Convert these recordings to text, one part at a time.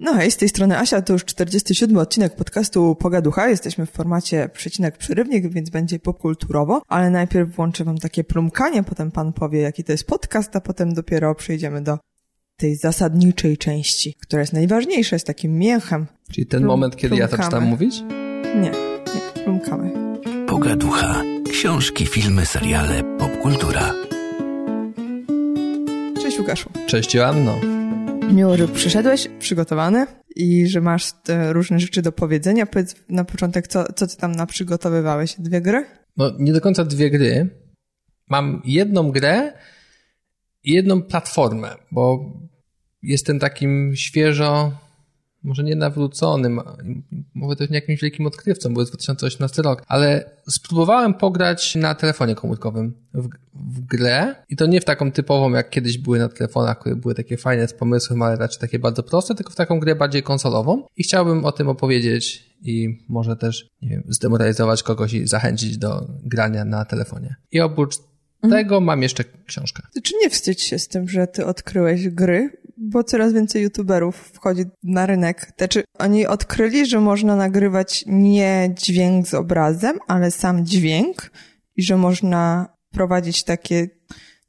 No hej, z tej strony Asia, to już 47 odcinek podcastu Pogaducha. Jesteśmy w formacie przecinek przerywnik, więc będzie popkulturowo, ale najpierw włączę wam takie plumkanie, potem pan powie, jaki to jest podcast, a potem dopiero przejdziemy do tej zasadniczej części, która jest najważniejsza, jest takim miechem. Czyli ten Plum, moment, kiedy plumkamy. ja zaczynam mówić? Nie, nie, plumkamy. Pogaducha. Książki, filmy, seriale, popkultura. Cześć Łukaszu. Cześć Joanno. Miło, że przyszedłeś przygotowany i że masz te różne rzeczy do powiedzenia. Powiedz na początek, co, co ty tam naprzygotowywałeś? Dwie gry? No, nie do końca dwie gry. Mam jedną grę i jedną platformę, bo jestem takim świeżo może nie nawróconym, mówię też nie jakimś wielkim odkrywcą, bo jest 2018 rok, ale spróbowałem pograć na telefonie komórkowym w, w, grę i to nie w taką typową, jak kiedyś były na telefonach, które były takie fajne z pomysłem, ale raczej takie bardzo proste, tylko w taką grę bardziej konsolową i chciałbym o tym opowiedzieć i może też, nie wiem, zdemoralizować kogoś i zachęcić do grania na telefonie. I oprócz mhm. tego mam jeszcze książkę. Czy nie wstydź się z tym, że ty odkryłeś gry? Bo coraz więcej youtuberów wchodzi na rynek. Znaczy, oni odkryli, że można nagrywać nie dźwięk z obrazem, ale sam dźwięk i że można prowadzić takie,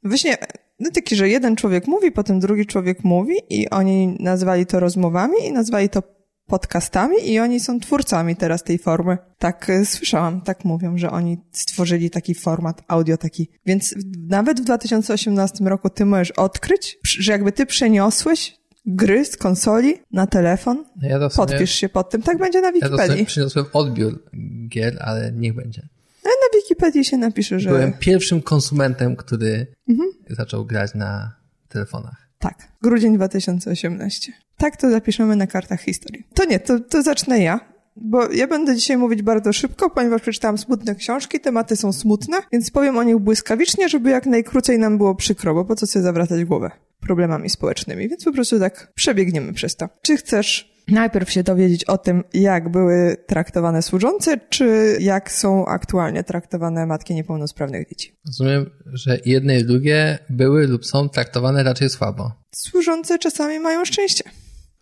no właśnie, no takie, że jeden człowiek mówi, potem drugi człowiek mówi i oni nazwali to rozmowami i nazwali to podcastami i oni są twórcami teraz tej formy. Tak e, słyszałam, tak mówią, że oni stworzyli taki format audio taki. Więc nawet w 2018 roku ty możesz odkryć, że jakby ty przeniosłeś gry z konsoli na telefon. No ja Podpisz się pod tym. Tak będzie na Wikipedii. Ja przyniosłem odbiór gier, ale niech będzie. A na Wikipedii się napisze, że... Byłem pierwszym konsumentem, który mhm. zaczął grać na telefonach. Tak, grudzień 2018. Tak to zapiszemy na kartach historii. To nie, to, to zacznę ja. Bo ja będę dzisiaj mówić bardzo szybko, ponieważ przeczytałam smutne książki, tematy są smutne, więc powiem o nich błyskawicznie, żeby jak najkrócej nam było przykro, bo po co sobie zawracać głowę problemami społecznymi, więc po prostu tak przebiegniemy przez to. Czy chcesz najpierw się dowiedzieć o tym, jak były traktowane służące, czy jak są aktualnie traktowane matki niepełnosprawnych dzieci. Rozumiem, że jedne i drugie były lub są traktowane raczej słabo. Służące czasami mają szczęście.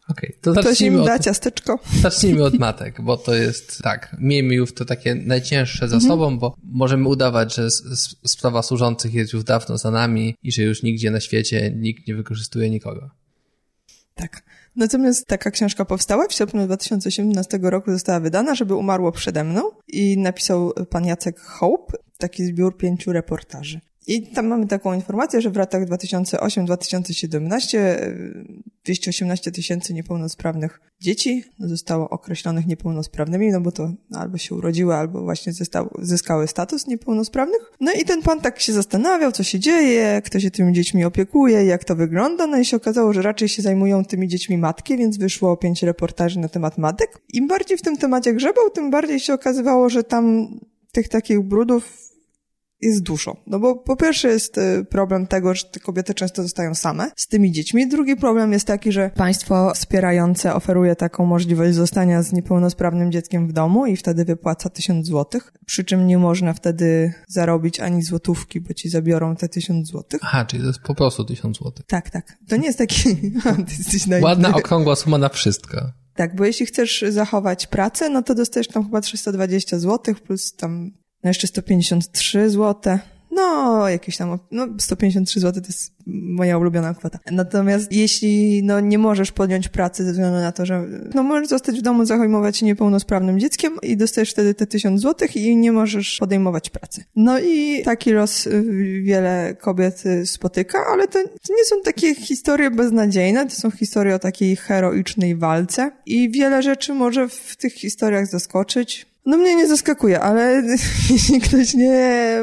Okej, okay, to zacznijmy Ktoś im da od, ciasteczko. Zacznijmy od matek, bo to jest tak, miejmy już to takie najcięższe za mhm. sobą, bo możemy udawać, że sprawa służących jest już dawno za nami i że już nigdzie na świecie nikt nie wykorzystuje nikogo. Tak. Natomiast taka książka powstała, w sierpniu 2017 roku została wydana, żeby umarło przede mną i napisał pan Jacek Hope taki zbiór pięciu reportaży. I tam mamy taką informację, że w latach 2008-2017 218 tysięcy niepełnosprawnych dzieci zostało określonych niepełnosprawnymi, no bo to albo się urodziły, albo właśnie zyskały, zyskały status niepełnosprawnych. No i ten pan tak się zastanawiał, co się dzieje, kto się tymi dziećmi opiekuje, jak to wygląda, no i się okazało, że raczej się zajmują tymi dziećmi matki, więc wyszło pięć reportaży na temat matek. Im bardziej w tym temacie grzebał, tym bardziej się okazywało, że tam tych takich brudów jest dużo. No bo po pierwsze jest y, problem tego, że te kobiety często zostają same z tymi dziećmi. Drugi problem jest taki, że państwo wspierające oferuje taką możliwość zostania z niepełnosprawnym dzieckiem w domu i wtedy wypłaca tysiąc złotych, przy czym nie można wtedy zarobić ani złotówki, bo ci zabiorą te tysiąc złotych. Aha, czyli to jest po prostu tysiąc złotych. Tak, tak. To nie jest taki... Ładna, okrągła suma na wszystko. Tak, bo jeśli chcesz zachować pracę, no to dostajesz tam chyba 320 złotych plus tam no jeszcze 153 zł. No, jakieś tam, no 153 zł to jest moja ulubiona kwota. Natomiast jeśli no nie możesz podjąć pracy ze względu na to, że no możesz zostać w domu, zajmować się niepełnosprawnym dzieckiem i dostajesz wtedy te 1000 zł i nie możesz podejmować pracy. No i taki los y, wiele kobiet y, spotyka, ale to, to nie są takie historie beznadziejne, to są historie o takiej heroicznej walce i wiele rzeczy może w tych historiach zaskoczyć. No mnie nie zaskakuje, ale jeśli ktoś nie,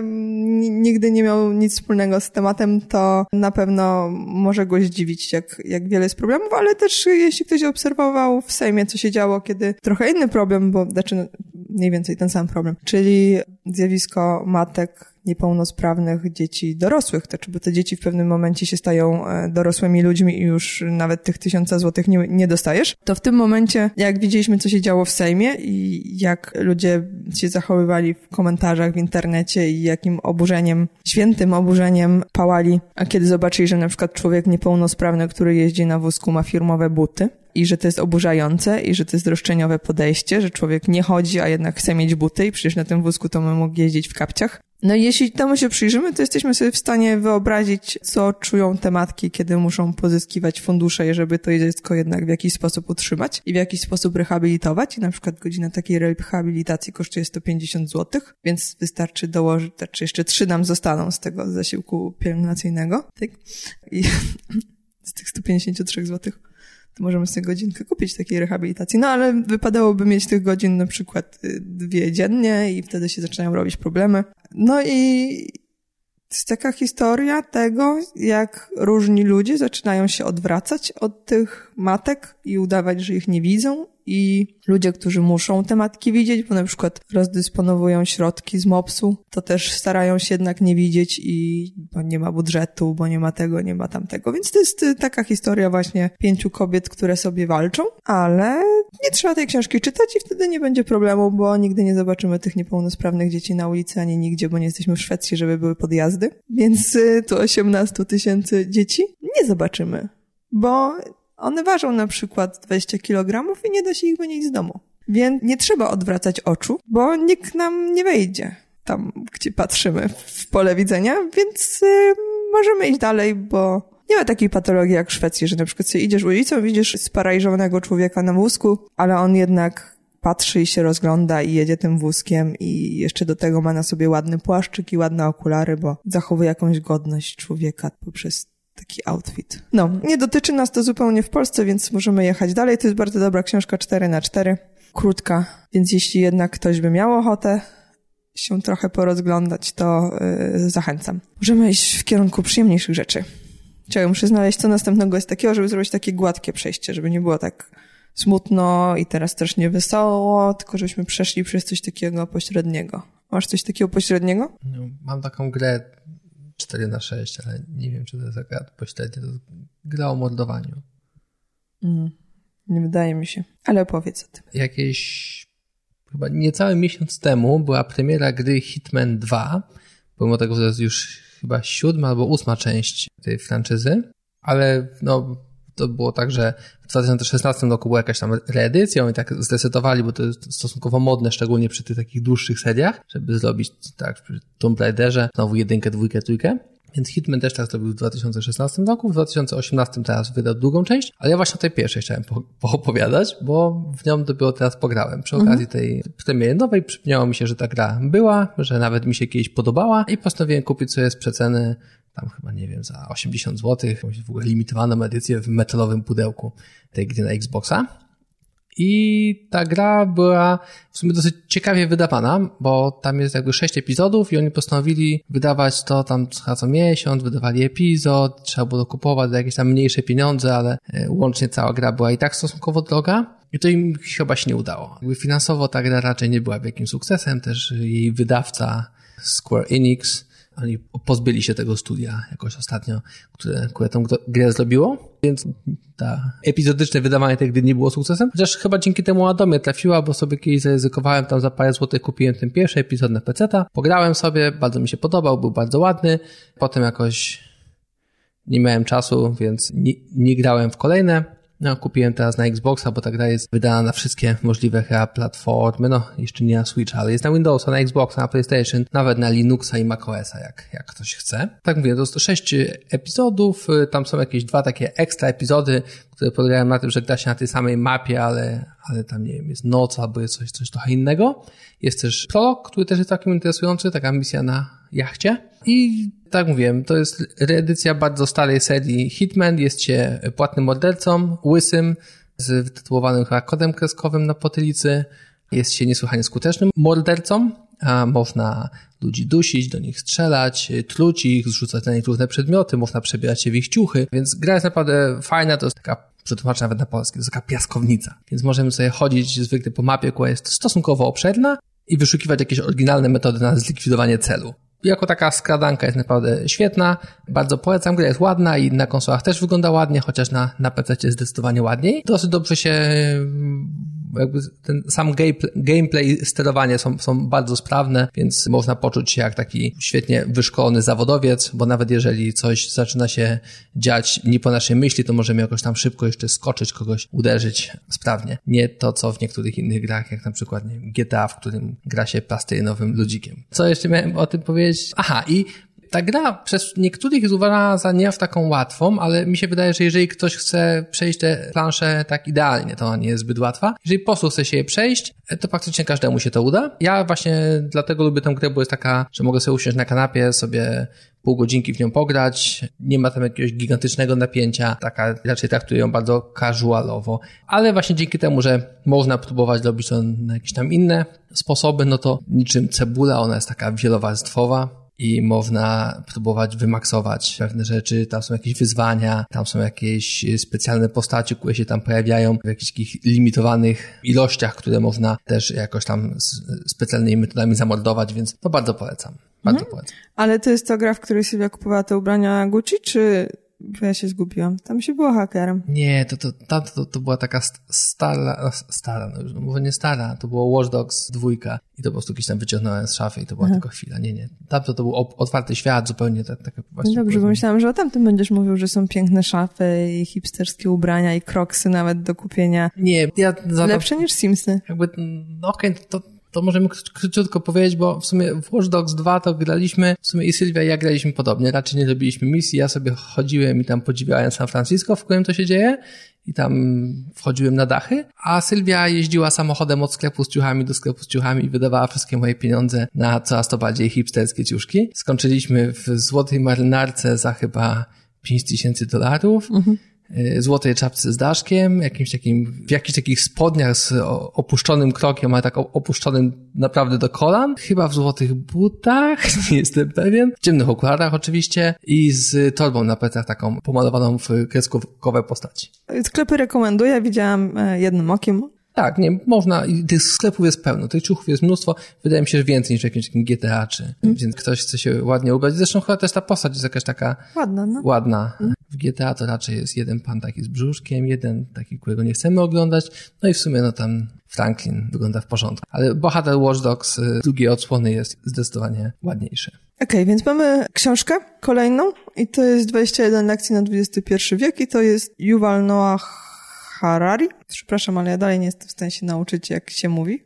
nigdy nie miał nic wspólnego z tematem, to na pewno może go zdziwić, jak, jak wiele jest problemów, ale też jeśli ktoś obserwował w Sejmie, co się działo, kiedy trochę inny problem, bo znaczy mniej więcej ten sam problem, czyli zjawisko matek niepełnosprawnych dzieci dorosłych, to czy by te dzieci w pewnym momencie się stają e, dorosłymi ludźmi i już nawet tych tysiąca złotych nie, nie dostajesz, to w tym momencie, jak widzieliśmy, co się działo w Sejmie i jak ludzie się zachowywali w komentarzach w internecie i jakim oburzeniem, świętym oburzeniem pałali, a kiedy zobaczyli, że na przykład człowiek niepełnosprawny, który jeździ na wózku ma firmowe buty, i że to jest oburzające i że to jest roszczeniowe podejście, że człowiek nie chodzi, a jednak chce mieć buty i przecież na tym wózku to my mógł jeździć w kapciach. No i jeśli temu się przyjrzymy, to jesteśmy sobie w stanie wyobrazić, co czują te matki, kiedy muszą pozyskiwać fundusze, żeby to dziecko jednak w jakiś sposób utrzymać i w jakiś sposób rehabilitować. I na przykład godzina takiej rehabilitacji kosztuje 150 zł, więc wystarczy dołożyć, czy znaczy jeszcze trzy nam zostaną z tego zasiłku pielęgnacyjnego, tak? I z tych 153 zł to możemy sobie godzinkę kupić takiej rehabilitacji. No ale wypadałoby mieć tych godzin na przykład y, dwie dziennie i wtedy się zaczynają robić problemy. No i jest taka historia tego, jak różni ludzie zaczynają się odwracać od tych matek i udawać, że ich nie widzą i ludzie, którzy muszą te matki widzieć, bo na przykład rozdysponowują środki z MOPS-u, to też starają się jednak nie widzieć i bo nie ma budżetu, bo nie ma tego, nie ma tamtego. Więc to jest y, taka historia właśnie pięciu kobiet, które sobie walczą, ale nie trzeba tej książki czytać i wtedy nie będzie problemu, bo nigdy nie zobaczymy tych niepełnosprawnych dzieci na ulicy ani nigdzie, bo nie jesteśmy w Szwecji, żeby były podjazdy. Więc y, tu 18 tysięcy dzieci nie zobaczymy, bo one ważą na przykład 20 kg i nie da się ich wynieść z domu. Więc nie trzeba odwracać oczu, bo nikt nam nie wejdzie tam, gdzie patrzymy w pole widzenia, więc y, możemy iść dalej, bo nie ma takiej patologii jak w Szwecji, że na przykład sobie idziesz ulicą, widzisz sparaliżowanego człowieka na wózku, ale on jednak patrzy i się rozgląda i jedzie tym wózkiem i jeszcze do tego ma na sobie ładny płaszczyk i ładne okulary, bo zachowuje jakąś godność człowieka poprzez taki outfit. No, nie dotyczy nas to zupełnie w Polsce, więc możemy jechać dalej. To jest bardzo dobra książka 4 na 4 krótka, więc jeśli jednak ktoś by miał ochotę się trochę porozglądać, to yy, zachęcam. Możemy iść w kierunku przyjemniejszych rzeczy. Czekaj, muszę znaleźć co następnego jest takiego, żeby zrobić takie gładkie przejście, żeby nie było tak smutno i teraz też nie wesoło, tylko żebyśmy przeszli przez coś takiego pośredniego. Masz coś takiego pośredniego? No, mam taką grę 4 na 6, ale nie wiem, czy to jest akurat pośrednie. To gra o mordowaniu. Mm, nie wydaje mi się, ale opowiedz o tym. Jakieś chyba niecały miesiąc temu była premiera gry Hitman 2, pomimo tego, że to jest już chyba siódma albo ósma część tej franczyzy, ale no, to było tak, że w 2016 roku była jakaś tam reedycja i tak zdecydowali, bo to jest stosunkowo modne, szczególnie przy tych takich dłuższych seriach, żeby zrobić tak przy Tomb Raiderze znowu jedynkę, dwójkę, trójkę. Więc Hitman też tak zrobił w 2016 roku, w 2018 teraz wydał drugą część, ale ja właśnie o tej pierwszej chciałem po poopowiadać, bo w nią dopiero teraz pograłem. Przy okazji mhm. tej premiery nowej przypomniało mi się, że ta gra była, że nawet mi się kiedyś podobała i postanowiłem kupić sobie z przeceny tam chyba, nie wiem, za 80 zł, jakąś w ogóle limitowaną edycję w metalowym pudełku tej gry na Xboxa. I ta gra była w sumie dosyć ciekawie wydawana, bo tam jest jakby sześć epizodów i oni postanowili wydawać to tam co miesiąc, wydawali epizod, trzeba było kupować za jakieś tam mniejsze pieniądze, ale e, łącznie cała gra była i tak stosunkowo droga. I to im chyba się nie udało. Jakby finansowo ta gra raczej nie była wielkim sukcesem, też jej wydawca Square Enix oni pozbyli się tego studia jakoś ostatnio, które, które tą grę zrobiło, więc ta epizodyczne wydawanie tej gry nie było sukcesem, chociaż chyba dzięki temu Adomie trafiła, bo sobie kiedyś zaryzykowałem tam za parę złotych, kupiłem ten pierwszy epizod na PC-ta, pograłem sobie, bardzo mi się podobał, był bardzo ładny, potem jakoś nie miałem czasu, więc nie, nie grałem w kolejne, no, kupiłem teraz na Xboxa, bo ta gra jest wydana na wszystkie możliwe chyba platformy, no jeszcze nie na Switcha, ale jest na Windowsa, na Xboxa, na PlayStation, nawet na Linuxa i macOSa, jak, jak ktoś chce. Tak mówię, to jest sześć epizodów, tam są jakieś dwa takie ekstra epizody, które polegają na tym, że gra się na tej samej mapie, ale, ale tam nie wiem, jest noc albo jest coś, coś trochę innego. Jest też prolog, który też jest takim interesujący, taka misja na jachcie. I tak mówiłem, to jest reedycja bardzo starej serii Hitman. Jest się płatnym mordercą, łysym, z wytytułowanym chyba kodem kreskowym na potylicy. Jest się niesłychanie skutecznym mordercą, a można ludzi dusić, do nich strzelać, truć ich, zrzucać na nich różne przedmioty, można przebierać się w ich ciuchy, więc gra jest naprawdę fajna, to jest taka przetłumaczę nawet na polski, to jest taka piaskownica. Więc możemy sobie chodzić zwykle po mapie, która jest stosunkowo obszerna i wyszukiwać jakieś oryginalne metody na zlikwidowanie celu. Jako taka skradanka jest naprawdę świetna, bardzo polecam, gra jest ładna i na konsolach też wygląda ładnie, chociaż na, na PC zdecydowanie ładniej. Dosyć dobrze się jakby ten sam gameplay, sterowanie są, są bardzo sprawne, więc można poczuć się jak taki świetnie wyszkolony zawodowiec, bo nawet jeżeli coś zaczyna się dziać nie po naszej myśli, to możemy jakoś tam szybko jeszcze skoczyć, kogoś uderzyć sprawnie. Nie to, co w niektórych innych grach, jak na przykład nie GTA, w którym gra się plastelynowym ludzikiem. Co jeszcze miałem o tym powiedzieć? Aha, i ta gra przez niektórych jest uważana za nie w taką łatwą, ale mi się wydaje, że jeżeli ktoś chce przejść tę planszę tak idealnie, to ona nie jest zbyt łatwa. Jeżeli po prostu chce się je przejść, to praktycznie każdemu się to uda. Ja właśnie dlatego lubię tę grę, bo jest taka, że mogę sobie usiąść na kanapie, sobie pół godzinki w nią pograć, nie ma tam jakiegoś gigantycznego napięcia, taka raczej traktuję ją bardzo casualowo, ale właśnie dzięki temu, że można próbować robić to na jakieś tam inne sposoby, no to niczym cebula, ona jest taka wielowarstwowa, i można próbować wymaksować pewne rzeczy. Tam są jakieś wyzwania, tam są jakieś specjalne postacie, które się tam pojawiają w jakichś takich limitowanych ilościach, które można też jakoś tam specjalnymi metodami zamordować, więc to bardzo polecam. Bardzo mhm. polecam. Ale to jest to gra, w której Sylwia kupowała te ubrania Gucci, czy bo ja się zgubiłam. Tam się było hakerem. Nie, to, to, to, to, to była taka stara, stara, no już, no może nie stara, to było Watch Dogs dwójka i to po prostu gdzieś tam wyciągnąłem z szafy i to była Aha. tylko chwila. Nie, nie. Tam to, to był otwarty świat, zupełnie tak, tak właśnie. Dobrze, bo myślałam, że o tamtym będziesz mówił, że są piękne szafy i hipsterskie ubrania i kroksy nawet do kupienia. Nie, ja... Za Lepsze niż Simsy. Jakby, no okej, okay, to to możemy króciutko powiedzieć, bo w sumie w Watch Dogs 2 to graliśmy, w sumie i Sylwia i ja graliśmy podobnie, raczej nie robiliśmy misji, ja sobie chodziłem i tam podziwiałem San Francisco, w którym to się dzieje i tam wchodziłem na dachy, a Sylwia jeździła samochodem od sklepu z ciuchami do sklepu z ciuchami i wydawała wszystkie moje pieniądze na coraz to bardziej hipsterskie ciuszki. Skończyliśmy w złotej marynarce za chyba 5 tysięcy dolarów. Mhm. Y, złotej czapce z daszkiem, jakimś takim, w jakichś takich spodniach z opuszczonym krokiem, ale tak opuszczonym naprawdę do kolan, chyba w złotych butach, nie jestem pewien, w ciemnych okularach oczywiście i z torbą na plecach taką pomalowaną w kreskówkowe postaci. Sklepy rekomenduję, widziałam e, jednym okiem, tak, nie, można, i tych sklepów jest pełno, tych ciuchów jest mnóstwo, wydaje mi się, że więcej niż w jakimś takim GTA, czy, mm. więc ktoś chce się ładnie ubrać. Zresztą chyba też ta postać jest jakaś taka ładna, no. ładna. Mm. W GTA to raczej jest jeden pan taki z brzuszkiem, jeden taki, którego nie chcemy oglądać, no i w sumie no tam Franklin wygląda w porządku. Ale bohater Watch Dogs y, drugiej odsłony jest zdecydowanie ładniejszy. Okej, okay, więc mamy książkę kolejną i to jest 21 lekcji na XXI wiek i to jest Yuval Noah Harari. Przepraszam, ale ja dalej nie jestem w stanie się nauczyć, jak się mówi.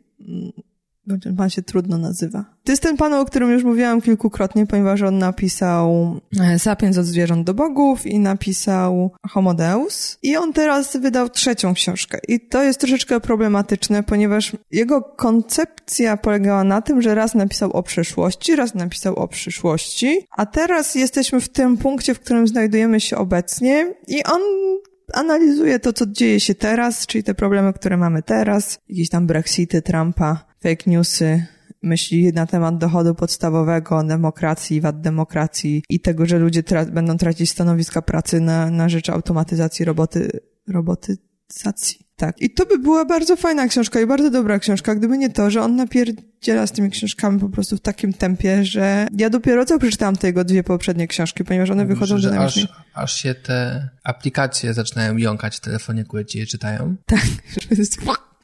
Pan się trudno nazywa. To jest ten pan, o którym już mówiłam kilkukrotnie, ponieważ on napisał e, Sapiens od zwierząt do bogów i napisał Homo Deus. I on teraz wydał trzecią książkę. I to jest troszeczkę problematyczne, ponieważ jego koncepcja polegała na tym, że raz napisał o przeszłości, raz napisał o przyszłości, a teraz jesteśmy w tym punkcie, w którym znajdujemy się obecnie i on analizuje to, co dzieje się teraz, czyli te problemy, które mamy teraz, jakieś tam Brexity, Trumpa, fake newsy, myśli na temat dochodu podstawowego, demokracji, wad demokracji i tego, że ludzie tra będą tracić stanowiska pracy na, na rzecz automatyzacji roboty, robotyzacji. Tak. I to by była bardzo fajna książka i bardzo dobra książka, gdyby nie to, że on napierdziela z tymi książkami po prostu w takim tempie, że ja dopiero co przeczytałam te jego dwie poprzednie książki, ponieważ one wychodzą że. Aż, aż się te aplikacje zaczynają jąkać w telefonie, które ci je czytają. Tak, że jest...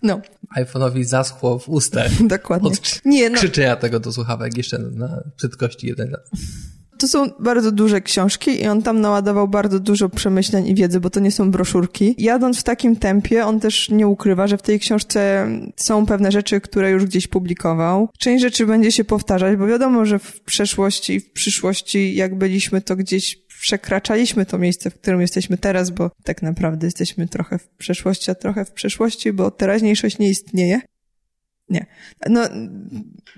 No. iPhone'owi zaschło w ustach. Dokładnie. Od nie, no. krzyczenia tego do słuchawek jeszcze na prędkości jeden raz. To są bardzo duże książki i on tam naładował bardzo dużo przemyśleń i wiedzy, bo to nie są broszurki. Jadąc w takim tempie, on też nie ukrywa, że w tej książce są pewne rzeczy, które już gdzieś publikował. Część rzeczy będzie się powtarzać, bo wiadomo, że w przeszłości i w przyszłości, jak byliśmy, to gdzieś przekraczaliśmy to miejsce, w którym jesteśmy teraz, bo tak naprawdę jesteśmy trochę w przeszłości, a trochę w przeszłości, bo teraźniejszość nie istnieje. Nie. No,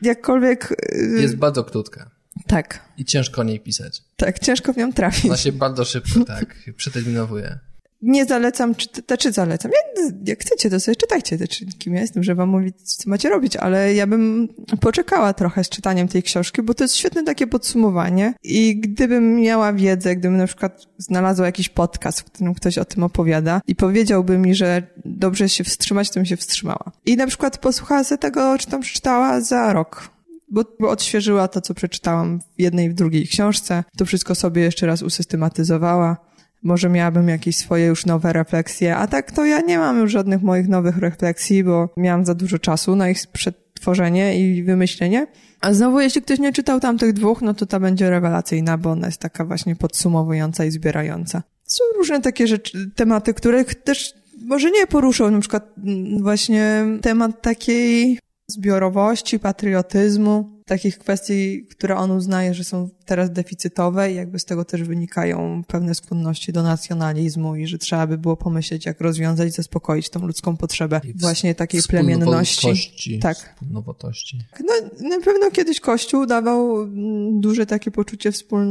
jakkolwiek... Y, Jest bardzo krótka. Tak. I ciężko o niej pisać. Tak, ciężko w nią trafić. Ona się bardzo szybko, tak, przeterminowuje. Nie zalecam, czy, czy znaczy zalecam. Jak, jak chcecie, to sobie czytajcie te czynniki. Ja jestem, żeby wam mówić, co macie robić, ale ja bym poczekała trochę z czytaniem tej książki, bo to jest świetne takie podsumowanie. I gdybym miała wiedzę, gdybym na przykład znalazła jakiś podcast, w którym ktoś o tym opowiada i powiedziałby mi, że dobrze się wstrzymać, to bym się wstrzymała. I na przykład posłuchała sobie tego, czy tam przeczytała za rok bo odświeżyła to, co przeczytałam w jednej i w drugiej książce. To wszystko sobie jeszcze raz usystematyzowała. Może miałabym jakieś swoje już nowe refleksje, a tak to ja nie mam już żadnych moich nowych refleksji, bo miałam za dużo czasu na ich przetworzenie i wymyślenie. A znowu, jeśli ktoś nie czytał tamtych dwóch, no to ta będzie rewelacyjna, bo ona jest taka właśnie podsumowująca i zbierająca. Są różne takie rzeczy, tematy, których też może nie poruszą, na przykład mm, właśnie temat takiej zbiorowości, patriotyzmu, takich kwestii, które on uznaje, że są teraz deficytowe i jakby z tego też wynikają pewne skłonności do nacjonalizmu i że trzeba by było pomyśleć, jak rozwiązać, zaspokoić tą ludzką potrzebę właśnie takiej plemienności. Tak. Nowotości. No, na pewno kiedyś Kościół dawał mm, duże takie poczucie wspól...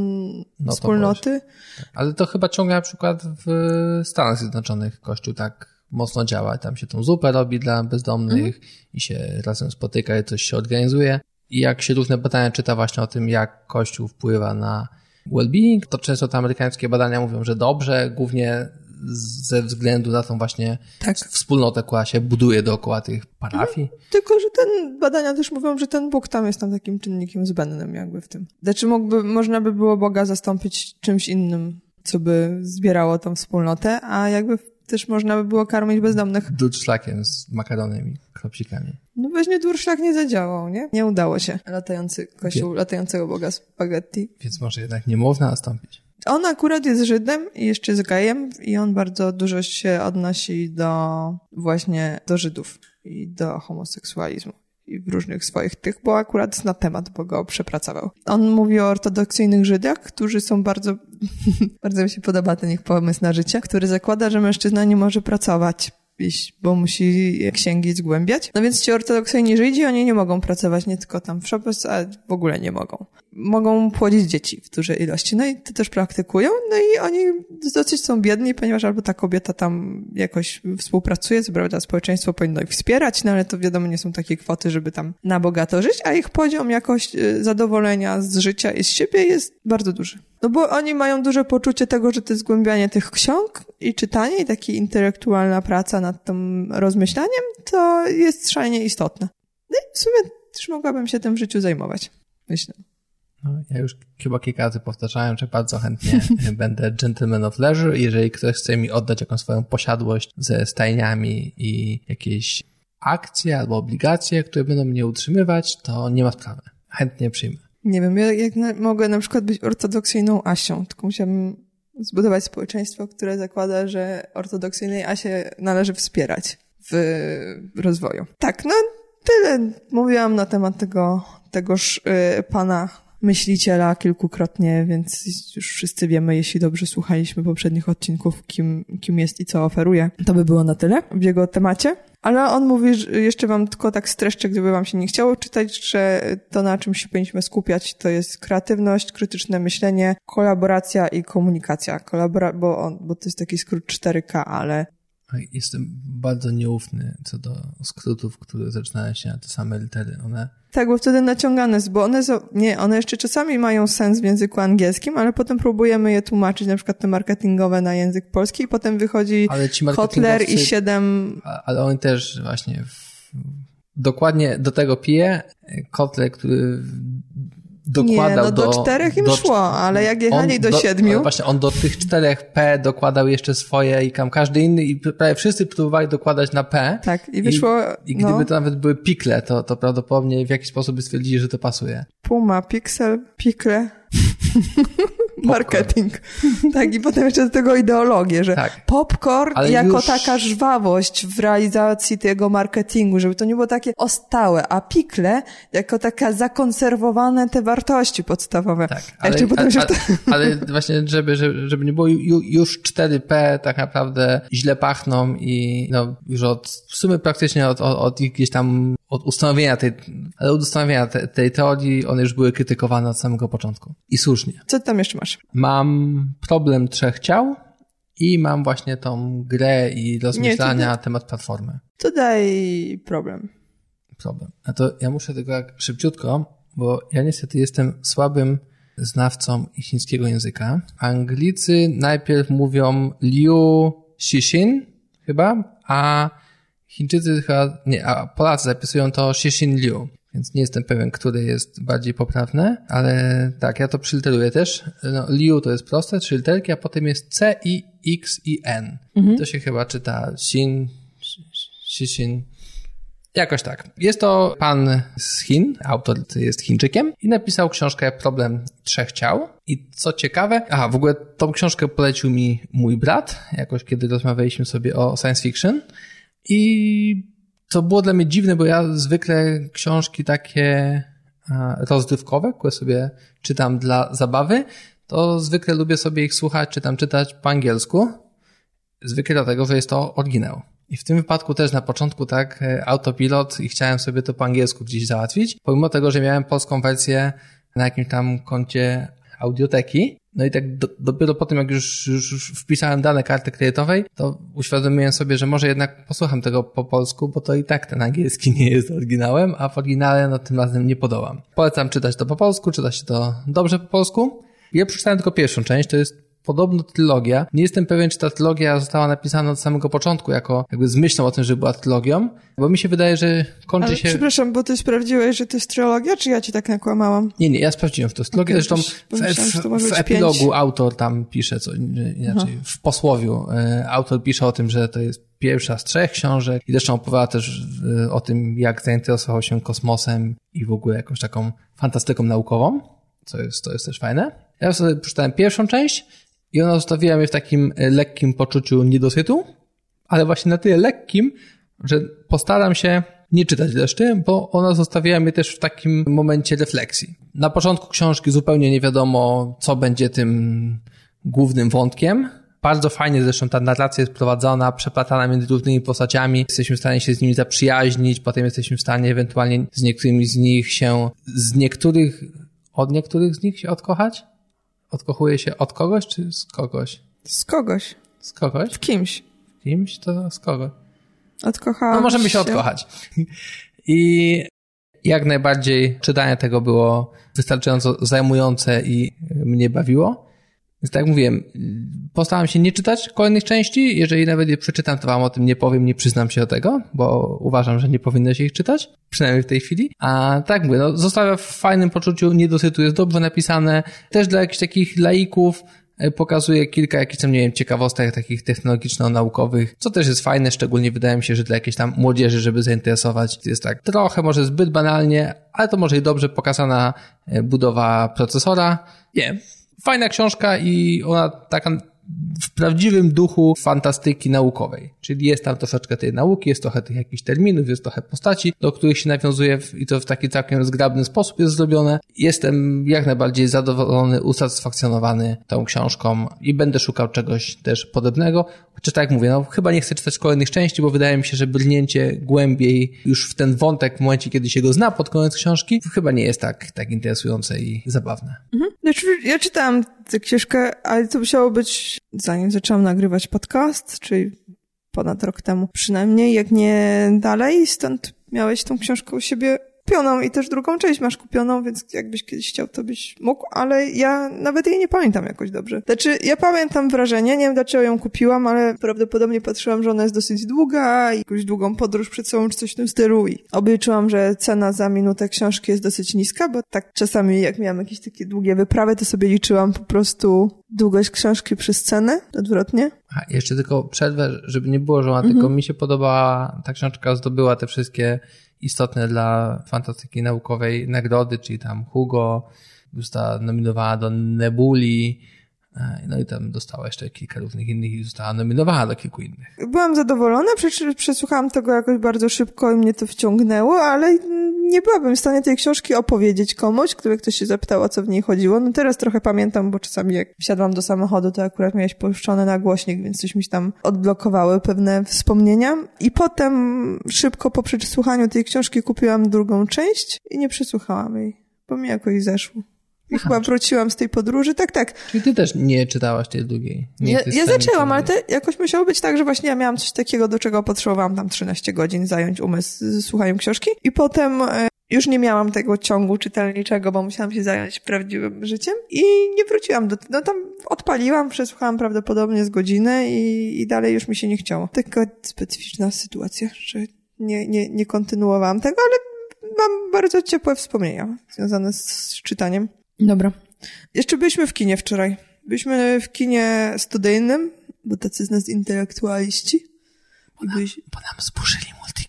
no wspólnoty. Tak. Ale to chyba ciągle na przykład w Stanach Zjednoczonych Kościół tak mocno działa. Tam się tą zupę robi dla bezdomnych mhm. i się razem spotyka i coś się organizuje. I jak się różne badania czyta właśnie o tym, jak Kościół wpływa na well-being, to często te amerykańskie badania mówią, że dobrze, głównie ze względu na tą właśnie tak. wspólnotę, która się buduje dookoła tych parafii. No, tylko, że ten badania też mówią, że ten Bóg tam jest tam takim czynnikiem zbędnym jakby w tym. Znaczy mógłby, można by było Boga zastąpić czymś innym, co by zbierało tą wspólnotę, a jakby też można by było karmić bezdomnych. Durszlakiem z makaronem i kropsikami. No właśnie durszlak nie zadziałał, nie? Nie udało się. Latający kościół, Wie... latającego boga spaghetti. Więc może jednak nie można nastąpić. On akurat jest Żydem i jeszcze jest gejem i on bardzo dużo się odnosi do właśnie do Żydów i do homoseksualizmu i w różnych swoich tych, bo akurat na temat, bo go przepracował. On mówi o ortodoksyjnych Żydach, którzy są bardzo, bardzo mi się podoba ten ich pomysł na życie, który zakłada, że mężczyzna nie może pracować iść, bo musi księgi zgłębiać. No więc ci ortodoksyjni Żydzi, oni nie mogą pracować nie tylko tam w Szopes, a w ogóle nie mogą. Mogą płodzić dzieci w dużej ilości. No i to też praktykują. No i oni dosyć są biedni, ponieważ albo ta kobieta tam jakoś współpracuje, co prawda społeczeństwo powinno ich wspierać, no ale to wiadomo, nie są takie kwoty, żeby tam na bogato żyć, a ich poziom jakoś y, zadowolenia z życia i z siebie jest bardzo duży. No bo oni mają duże poczucie tego, że to zgłębianie tych ksiąg i czytanie i taka intelektualna praca nad tym rozmyślaniem, to jest szalenie istotne. No i w sumie też mogłabym się tym w życiu zajmować, myślę. No, ja już chyba kilka razy powtarzałem, że bardzo chętnie będę gentleman of leisure. Jeżeli ktoś chce mi oddać jakąś swoją posiadłość ze stajniami i jakieś akcje albo obligacje, które będą mnie utrzymywać, to nie ma sprawy. Chętnie przyjmę. Nie wiem, ja na, mogę na przykład być ortodoksyjną Asią, tylko musiałabym zbudować społeczeństwo, które zakłada, że ortodoksyjnej Asie należy wspierać w rozwoju. Tak, no tyle mówiłam na temat tego, tegoż y, pana myśliciela kilkukrotnie, więc już wszyscy wiemy, jeśli dobrze słuchaliśmy poprzednich odcinków, kim, kim jest i co oferuje. To by było na tyle w jego temacie. Ale on mówi, że jeszcze wam tylko tak streszczę, gdyby wam się nie chciało czytać, że to na czym się powinniśmy skupiać to jest kreatywność, krytyczne myślenie, kolaboracja i komunikacja. Kolabora bo, on, bo to jest taki skrót 4K, ale Jestem bardzo nieufny co do skrótów, które zaczynają się na te same litery. One... Tak, bo wtedy naciągane bo one są, nie, one jeszcze czasami mają sens w języku angielskim, ale potem próbujemy je tłumaczyć, na przykład te marketingowe na język polski i potem wychodzi Kotler i siedem... Ale on też właśnie w... dokładnie do tego pije Kotler, który dokładał nie, no do... do czterech im do, szło, ale jak jechali do, do siedmiu... Właśnie, on do tych czterech P dokładał jeszcze swoje i tam każdy inny i prawie wszyscy próbowali dokładać na P. Tak, i wyszło... I, i gdyby no. to nawet były pikle, to, to prawdopodobnie w jakiś sposób by stwierdzili, że to pasuje. Puma, Pixel, pikle... Marketing. tak, i potem jeszcze do tego ideologię, że tak. popcorn Ale jako już... taka żwawość w realizacji tego marketingu, żeby to nie było takie ostałe, a pikle jako taka zakonserwowane te wartości podstawowe. Tak, ale, ale, to... ale, właśnie, żeby, żeby, żeby nie było już 4P tak naprawdę źle pachną i no, już od, w sumie praktycznie od, od, od gdzieś tam od ustanowienia tej, ale od ustanowienia te, tej teorii one już były krytykowane od samego początku. I słusznie. Co tam jeszcze masz? Mam problem trzech ciał i mam właśnie tą grę i rozmyślania na temat platformy. To daj problem. Problem. A to ja muszę tego jak szybciutko, bo ja niestety jestem słabym znawcą chińskiego języka. Anglicy najpierw mówią Liu Xixin chyba, a Chińczycy chyba, nie, a Polacy zapisują to Xixin Liu. Więc nie jestem pewien, które jest bardziej poprawne, ale tak, ja to przyliteruję też. No, Liu to jest proste, trzy literki, a potem jest C, I, X i N. To się chyba czyta Xin, Xixin, Jakoś tak. Jest to pan z Chin, autor jest Chińczykiem i napisał książkę Problem Trzech Ciał. I co ciekawe, aha, w ogóle tą książkę polecił mi mój brat, jakoś kiedy rozmawialiśmy sobie o science fiction. I to było dla mnie dziwne, bo ja zwykle książki takie rozrywkowe, które sobie czytam dla zabawy, to zwykle lubię sobie ich słuchać, czy tam czytać po angielsku. Zwykle dlatego, że jest to oryginał. I w tym wypadku też na początku tak e, autopilot i chciałem sobie to po angielsku gdzieś załatwić, pomimo tego, że miałem polską wersję na jakimś tam koncie audioteki. No i tak do, dopiero po tym, jak już, już wpisałem dane karty kredytowej, to uświadomiłem sobie, że może jednak posłucham tego po polsku, bo to i tak ten angielski nie jest oryginałem, a w oryginale no tym razem nie podobam. Polecam czytać to po polsku, czyta się to dobrze po polsku. Ja przeczytałem tylko pierwszą część, to jest podobno trylogia. Nie jestem pewien, czy ta trylogia została napisana od samego początku, jako jakby z myślą o tym, że była trylogią, bo mi się wydaje, że kończy Ale się... przepraszam, bo ty sprawdziłeś, że to jest trylogia, czy ja ci tak nakłamałam? Nie, nie, ja sprawdziłem, że to jest trylogia. Okay, Zresztą w, w, w epilogu pięć. autor tam pisze co inaczej. W posłowiu e, autor pisze o tym, że to jest pierwsza z trzech książek i zresztą opowiada też e, o tym, jak zainteresował się kosmosem i w ogóle jakąś taką fantastyką naukową, co jest, to jest też fajne. Ja sobie przeczytałem pierwszą część i ona zostawiła mnie w takim e, lekkim poczuciu niedosytu, ale właśnie na tyle lekkim, że postaram się nie czytać reszty, bo ona zostawiła mnie też w takim momencie refleksji. Na początku książki zupełnie nie wiadomo, co będzie tym głównym wątkiem. Bardzo fajnie zresztą ta narracja jest prowadzona, przeplatana między różnymi postaciami. Jesteśmy w stanie się z nimi zaprzyjaźnić, potem jesteśmy w stanie ewentualnie z niektórymi z nich się, z niektórych, od niektórych z nich się odkochać? Odkochuje się od kogoś, czy z kogoś? Z kogoś. Z kogoś? W kimś. Kimś? To z kogo? Odkochałam No możemy się odkochać. I jak najbardziej czytanie tego było wystarczająco zajmujące i mnie bawiło. Więc tak jak mówiłem, postaram się nie czytać kolejnych części. Jeżeli nawet je przeczytam, to wam o tym nie powiem, nie przyznam się do tego, bo uważam, że nie powinno się ich czytać, przynajmniej w tej chwili. A tak mówię, no, zostawia w fajnym poczuciu, niedosytu jest dobrze napisane. Też dla jakichś takich laików e, pokazuje kilka jakichś tam, nie wiem, ciekawostek takich technologiczno-naukowych, co też jest fajne, szczególnie wydaje mi się, że dla jakiejś tam młodzieży, żeby zainteresować, jest tak trochę może zbyt banalnie, ale to może i dobrze pokazana e, budowa procesora. Nie, fajna książka i ona taka w prawdziwym duchu fantastyki naukowej. Czyli jest tam troszeczkę tej nauki, jest trochę tych jakichś terminów, jest trochę postaci, do których się nawiązuje w, i to w taki całkiem zgrabny sposób jest zrobione. Jestem jak najbardziej zadowolony, usatysfakcjonowany tą książką i będę szukał czegoś też podobnego. Chociaż tak mówię, no chyba nie chcę czytać kolejnych części, bo wydaje mi się, że brnięcie głębiej już w ten wątek w momencie, kiedy się go zna pod koniec książki, chyba nie jest tak, tak interesujące i zabawne. Mhm. Znaczy, ja czytałam tę książkę, ale to musiało być zanim zaczęłam nagrywać podcast, czyli ponad rok temu przynajmniej, jak nie dalej, stąd miałeś tą książkę u siebie kupioną i też drugą część masz kupioną, więc jakbyś kiedyś chciał, to byś mógł, ale ja nawet jej nie pamiętam jakoś dobrze. Znaczy, ja pamiętam wrażenie, nie wiem dlaczego ją kupiłam, ale prawdopodobnie patrzyłam, że ona jest dosyć długa i jakąś długą podróż przed sobą, czy coś w tym stylu i obliczyłam, że cena za minutę książki jest dosyć niska, bo tak czasami jak miałam jakieś takie długie wyprawy, to sobie liczyłam po prostu długość książki przez cenę, odwrotnie. A jeszcze tylko przerwę, żeby nie było, że ona tylko mi się podobała, ta książka zdobyła te wszystkie istotne dla fantastyki naukowej nagrody, czyli tam Hugo, została nominowana do Nebuli, no i tam dostała jeszcze kilka różnych innych i została nominowana do kilku innych. Byłam zadowolona, przesłuchałam tego jakoś bardzo szybko i mnie to wciągnęło, ale nie byłabym w stanie tej książki opowiedzieć komuś, który ktoś się zapytał, o co w niej chodziło. No teraz trochę pamiętam, bo czasami jak wsiadłam do samochodu, to akurat miałeś puszczone na głośnik, więc coś mi się tam odblokowały pewne wspomnienia. I potem szybko po przesłuchaniu tej książki kupiłam drugą część i nie przesłuchałam jej, bo mi jakoś zeszło. I Aha, chyba wróciłam z tej podróży, tak, tak. Czyli ty też nie czytałaś tej drugiej? Nie ja, ja zaczęłam, ale to jakoś musiało być tak, że właśnie ja miałam coś takiego, do czego potrzebowałam tam 13 godzin zająć umysł słuchaniem książki. I potem już nie miałam tego ciągu czytelniczego, bo musiałam się zająć prawdziwym życiem i nie wróciłam do no tam odpaliłam, przesłuchałam prawdopodobnie z godziny i, i dalej już mi się nie chciało. Taka specyficzna sytuacja, że nie, nie, nie kontynuowałam tego, ale mam bardzo ciepłe wspomnienia związane z czytaniem. Dobra. Jeszcze byliśmy w kinie wczoraj. Byliśmy w kinie studyjnym, bo tacy z nas intelektualiści. I byliśmy... Bo nam zburzyli multikino.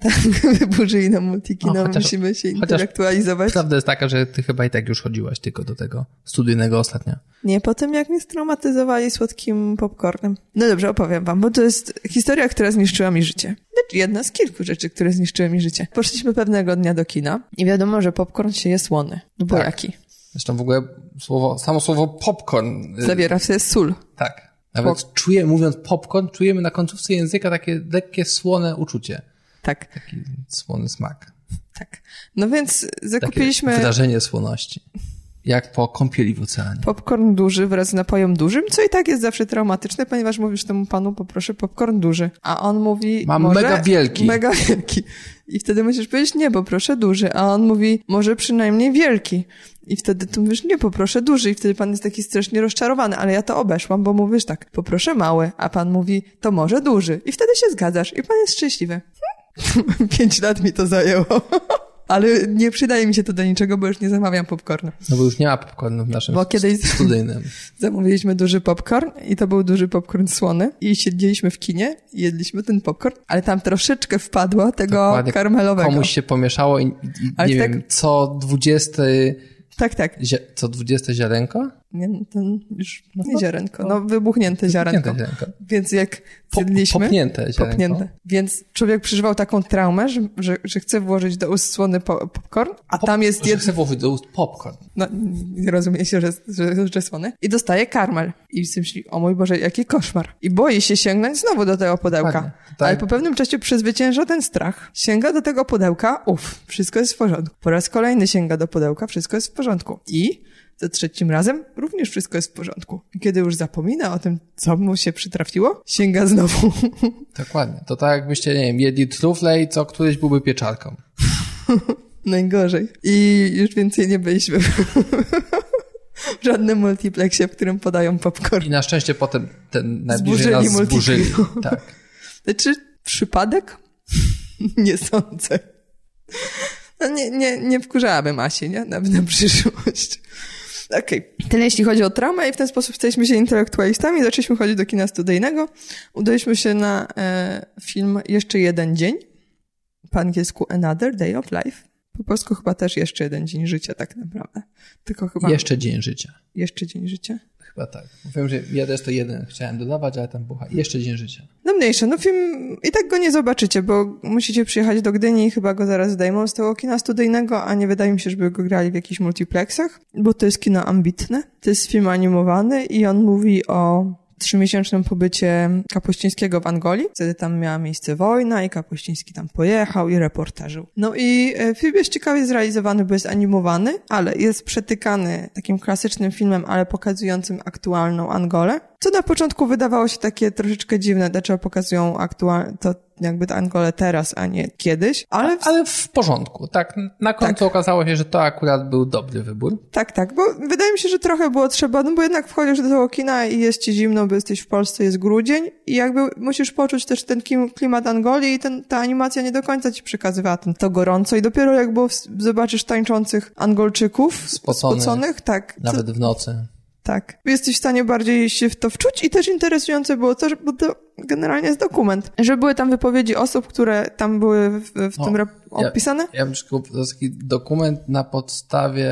Tak, wyburzyli nam multikino, No, chociaż- musimy się intelektualizować. Prawda jest taka, że ty chyba i tak już chodziłaś tylko do tego studyjnego ostatnio. Nie, po tym jak mnie straumatyzowali słodkim popcornem. No dobrze, opowiem wam, bo to jest historia, która zniszczyła mi życie. Znaczy, jedna z kilku rzeczy, które zniszczyły mi życie. Poszliśmy pewnego dnia do kina i wiadomo, że popcorn się je słony. No bo Tak. jaki? Zresztą w ogóle słowo, samo słowo popcorn. y, Zawiera w sobie sól. Tak. Nawet czuję, mówiąc popcorn, czujemy na końcówce języka takie lekkie, słone uczucie. Tak, Taki słony smak. tak. No więc Takie zakupiliśmy wrażenie słoności. Jak po kąpieli w oceanie. popcorn duży wraz z napojem dużym, co i tak jest zawsze traumatyczne, ponieważ mówisz temu panu, poproszę popcorn duży. A on mówi... Mam może... mega wielki. Mega wielki. I wtedy musisz powiedzieć, nie, poproszę duży. A on mówi, może przynajmniej wielki. I wtedy ty mówisz, nie, poproszę duży. I wtedy pan jest taki strasznie rozczarowany, ale ja to obeszłam, bo mówisz tak, poproszę mały. A pan mówi, to może duży. I wtedy się zgadzasz. I pan jest szczęśliwy. Pięć lat mi to zajęło. Ale nie przydaje mi się to do niczego, bo już nie zamawiam popcornu. No bo już nie ma popcornu w naszym Bo kiedyś- studyjnym. Zamówiliśmy duży popcorn i to był duży popcorn słony i siedzieliśmy w kinie i jedliśmy ten popcorn, ale tam troszeczkę wpadło tego Dokładnie. karmelowego. Komuś się pomieszało i, i nie tak- wiem, co dwudziesty, Tak, tak. co dwudzieste ziarenko? Nie, ten już No, nie ziarenko, no wybuchnięte ziarenko. Ziarenko. Więc jak zjedliśmy... popnięte ziarenko. Popnięte. Więc człowiek przeżywał taką traumę, że, że, że chce włożyć do ust słony po, popcorn, a tam jest Że jedno... chcę włożyć do ust popcorn. No, nie rozumie się, że, że, że słony. I dostaje karmel. I sobie myśli, o mój Boże, jaki koszmar. I boi się sięgnąć znowu do tego pudełka. Tak. Ale po pewnym czasie przezwycięża ten strach. Sięga do tego pudełka, uff, wszystko jest w porządku. Po raz kolejny sięga do pudełka, wszystko jest w porządku. I za trzecim razem również wszystko jest w porządku. I kiedy już zapomina o tym, co mu się przytrafiło, sięga znowu. Dokładnie. To tak jakbyście, nie wiem, jedli trufle i co któryś byłby pieczarką. Najgorzej. I już więcej nie byliśmy w żadnym multiplexie, w którym podają popcorn. I na szczęście potem ten najbliżej Zburzyli nas zburzyli. Tak. Czy przypadek? nie sądzę. No nie, nie, nie wkurzałabym Asi, nie? Nawet na przyszłość. Okej. Tyle jeśli chodzi o traumę i w ten sposób staliśmy się intelektualistami. Zaczęliśmy chodzić do kina studyjnego. Udaliśmy się na e, film Jeszcze jeden dzień. Po angielsku Another Day of Life. Po polsku chyba też jeszcze jeden dzień życia tak naprawdę. Tylko chyba Jeszcze dzień życia. jeszcze dzień życia. Chyba tak. Wiem, że ja też to jeden chciałem dodawać, ale tam bucha. Jeszcze dzień życia. No mniejsze, no film i tak go nie zobaczycie, bo musicie przyjechać do Gdyni i chyba go zaraz zdejmą z tego kina studyjnego, a nie wydaje mi się, żeby go grali w jakichś multiplexach, bo to jest kino ambitne. To jest film animowany i on mówi o trzymiesięcznym pobycie Kapuścińskiego w Angolii. Wtedy tam miała miejsce wojna i Kapuściński tam pojechał i reportażył. No i e, film jest ciekawie zrealizowany, bo jest animowany, ale jest przetykany takim klasycznym filmem, ale pokazującym aktualną Angolę. Co na początku wydawało się takie troszeczkę dziwne, dlaczego pokazują aktualne, to jakby Angolę teraz, a nie kiedyś, ale w Ale w porządku. Tak, na końcu Tak. okazało się, że to akurat był dobry wybór. Tak, tak, bo wydaje mi się, że trochę było trzeba, no bo jednak wchodzisz do tego kina i jest ci zimno, bo jesteś w Polsce, jest grudzień i jakby musisz poczuć też ten klimat Angolii i ten, ta animacja nie do końca ci przekazywała ten, to gorąco i dopiero jak było, w- zobaczysz tańczących Angolczyków Spoconych. spoconych tak, Nawet w nocy. Tak. Jesteś w stanie bardziej się w to wczuć i też interesujące było to, że bo to generalnie jest dokument, że były tam wypowiedzi osób, które tam były w, w O, tym rep- ja- opisane? Ja bym to jest taki dokument na podstawie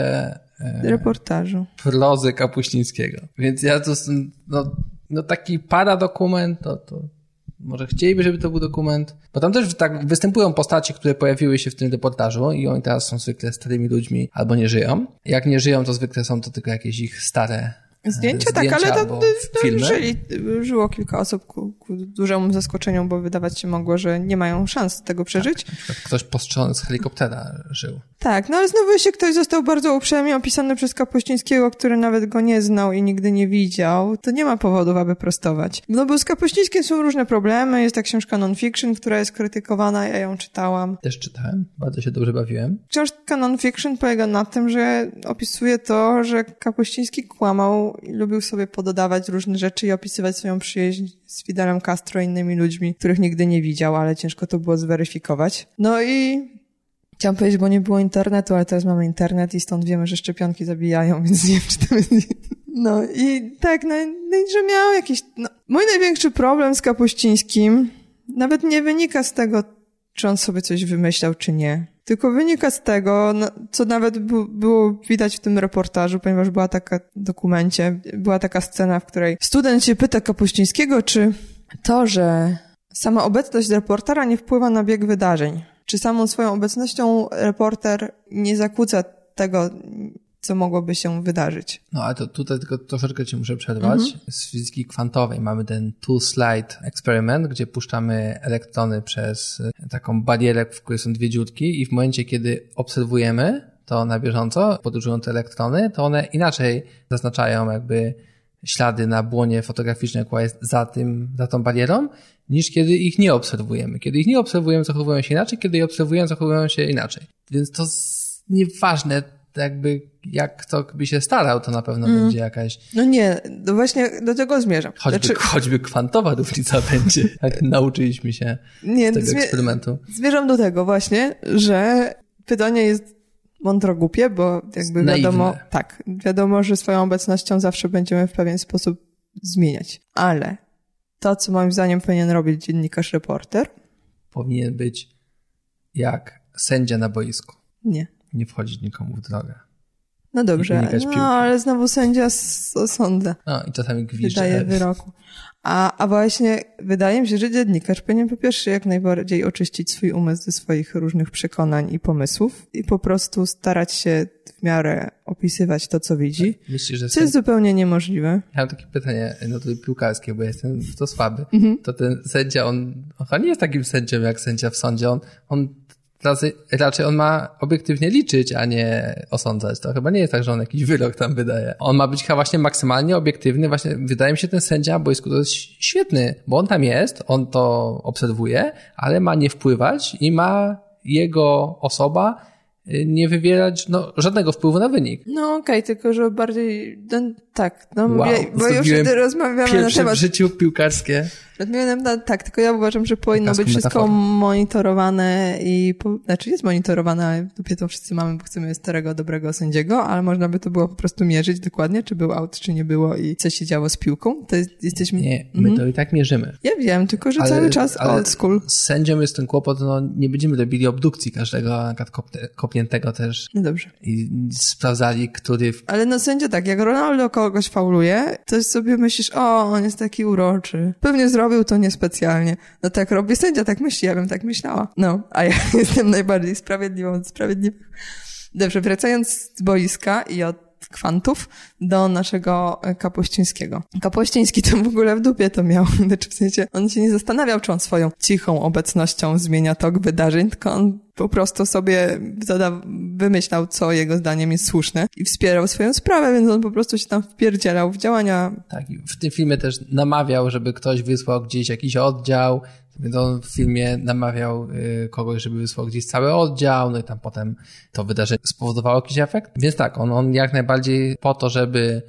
e, Reportażu. prozy Kapuścińskiego. Więc ja to, s- no, no taki paradokument, to, to może chcieliby, żeby to był dokument, bo tam też tak występują postacie, które pojawiły się w tym reportażu i oni teraz są zwykle starymi ludźmi albo nie żyją. Jak nie żyją, to zwykle są to tylko jakieś ich stare e, Zdjęcia, tak, zdjęcia ale filmy. żyli, żyło kilka osób ku, ku dużemu zaskoczeniu, bo wydawać się mogło, że nie mają szans tego przeżyć. Na przykład ktoś postrzelony z helikoptera żył. Tak, no ale znowu jeśli ktoś został bardzo uprzejmie opisany przez Kapuścińskiego, który nawet go nie znał i nigdy nie widział, to nie ma powodów, aby prostować. No bo z Kapuścińskim są różne problemy, jest ta książka non-fiction, która jest krytykowana, ja ją czytałam. Też czytałem, bardzo się dobrze bawiłem. Książka non-fiction polega na tym, że opisuje to, że Kapuściński kłamał i lubił sobie pododawać różne rzeczy i opisywać swoją przyjaźń z Fidelem Castro i innymi ludźmi, których nigdy nie widział, ale ciężko to było zweryfikować. No i Chciałam powiedzieć, bo nie było internetu, ale teraz mamy internet i stąd wiemy, że szczepionki zabijają, więc nie wiem, czy to jest... No i tak, no, no że miał jakiś... No, mój największy problem z Kapuścińskim nawet nie wynika z tego, czy on sobie coś wymyślał, czy nie. Tylko wynika z tego, no, co nawet było widać w tym reportażu, ponieważ była taka, dokumencie, była taka scena, w której student się pyta Kapuścińskiego, czy to, że sama obecność reportera nie wpływa na bieg wydarzeń. Czy samą swoją obecnością reporter nie zakłóca tego, co mogłoby się wydarzyć. No ale to tutaj tylko troszeczkę ci muszę przerwać. Mhm. Z fizyki kwantowej mamy ten two-slide experiment, gdzie puszczamy elektrony przez taką barierę, w której są dwie dziurki i w momencie, kiedy obserwujemy to na bieżąco, podróżują te elektrony, to one inaczej zaznaczają jakby ślady na błonie fotograficznej, która jest za tym, za tą barierą, niż kiedy ich nie obserwujemy. Kiedy ich nie obserwujemy, zachowują się inaczej, kiedy je obserwujemy, zachowują się inaczej. Więc to nieważne, jakby jak kto by się starał, to na pewno mm. będzie jakaś... No nie, no właśnie do tego zmierzam. Choćby, znaczy... choćby kwantowa różnica będzie, jak nauczyliśmy się nie, tego zmie... eksperymentu. Zmierzam do tego właśnie, że pytanie jest mądrogłupie, bo jakby Naiwne. wiadomo, tak, wiadomo, że swoją obecnością zawsze będziemy w pewien sposób zmieniać. Ale to, co moim zdaniem powinien robić dziennikarz reporter, powinien być jak sędzia na boisku. Nie. Nie wchodzić nikomu w drogę. No dobrze, no, ale znowu sędzia sądzę. No i czasami gwizdże. Wydaje wyroku. A, a właśnie wydaje mi się, że dziennikarz powinien po pierwsze jak najbardziej oczyścić swój umysł ze swoich różnych przekonań i pomysłów i po prostu starać się w miarę opisywać to, co widzi. Tak, myślisz, że co jest zupełnie niemożliwe. Ja mam takie pytanie, no to piłkarskie, bo jestem w to słaby. Mhm. To ten sędzia, on, on nie jest takim sędzią jak sędzia w sądzie. On, on raczej on ma obiektywnie liczyć, a nie osądzać. To chyba nie jest tak, że on jakiś wyrok tam wydaje. On ma być chyba właśnie maksymalnie obiektywny. Właśnie wydaje mi się ten sędzia boisku to jest świetny, bo on tam jest, on to obserwuje, ale ma nie wpływać i ma jego osoba y, nie wywierać no, żadnego wpływu na wynik. No okej, okay, tylko że bardziej, no, tak, no wow, ja, bo już wtedy rozmawiamy na temat... w życiu piłkarskie no, tak, tylko ja uważam, że powinno być wszystko monitorowane i, po, znaczy jest monitorowane, ale dupie to wszyscy mamy, bo chcemy starego, dobrego sędziego, ale można by to było po prostu mierzyć dokładnie, czy był out, czy nie było i co się działo z piłką. To jest, jesteśmy... Nie, my mhm. to i tak mierzymy. Ja wiem, tylko że ale, cały czas ale old school. Z sędzią jest ten kłopot, no nie będziemy robili obdukcji każdego kopniętego też. No dobrze. I sprawdzali, który... W... Ale no sędzia tak, jak Ronaldo kogoś fauluje, to sobie myślisz, o, on jest taki uroczy. Pewnie zrobił robił to niespecjalnie. No tak robi sędzia, tak myśli, ja bym tak myślała. No, a ja jestem najbardziej sprawiedliwą z sprawiedliwych. Dobrze, wracając z boiska i od kwantów do naszego Kapuścińskiego. Kapuściński to w ogóle w dupie to miał. Znaczy w sensie on się nie zastanawiał, czy on swoją cichą obecnością zmienia tok wydarzeń, tylko on po prostu sobie zada, wymyślał, co jego zdaniem jest słuszne i wspierał swoją sprawę, więc on po prostu się tam wpierdzielał w działania. Tak, w tym filmie też namawiał, żeby ktoś wysłał gdzieś jakiś oddział, więc on w filmie namawiał y, kogoś, żeby wysłał gdzieś cały oddział, no i tam potem to wydarzenie spowodowało jakiś efekt. Więc tak, on, on jak najbardziej po to, żeby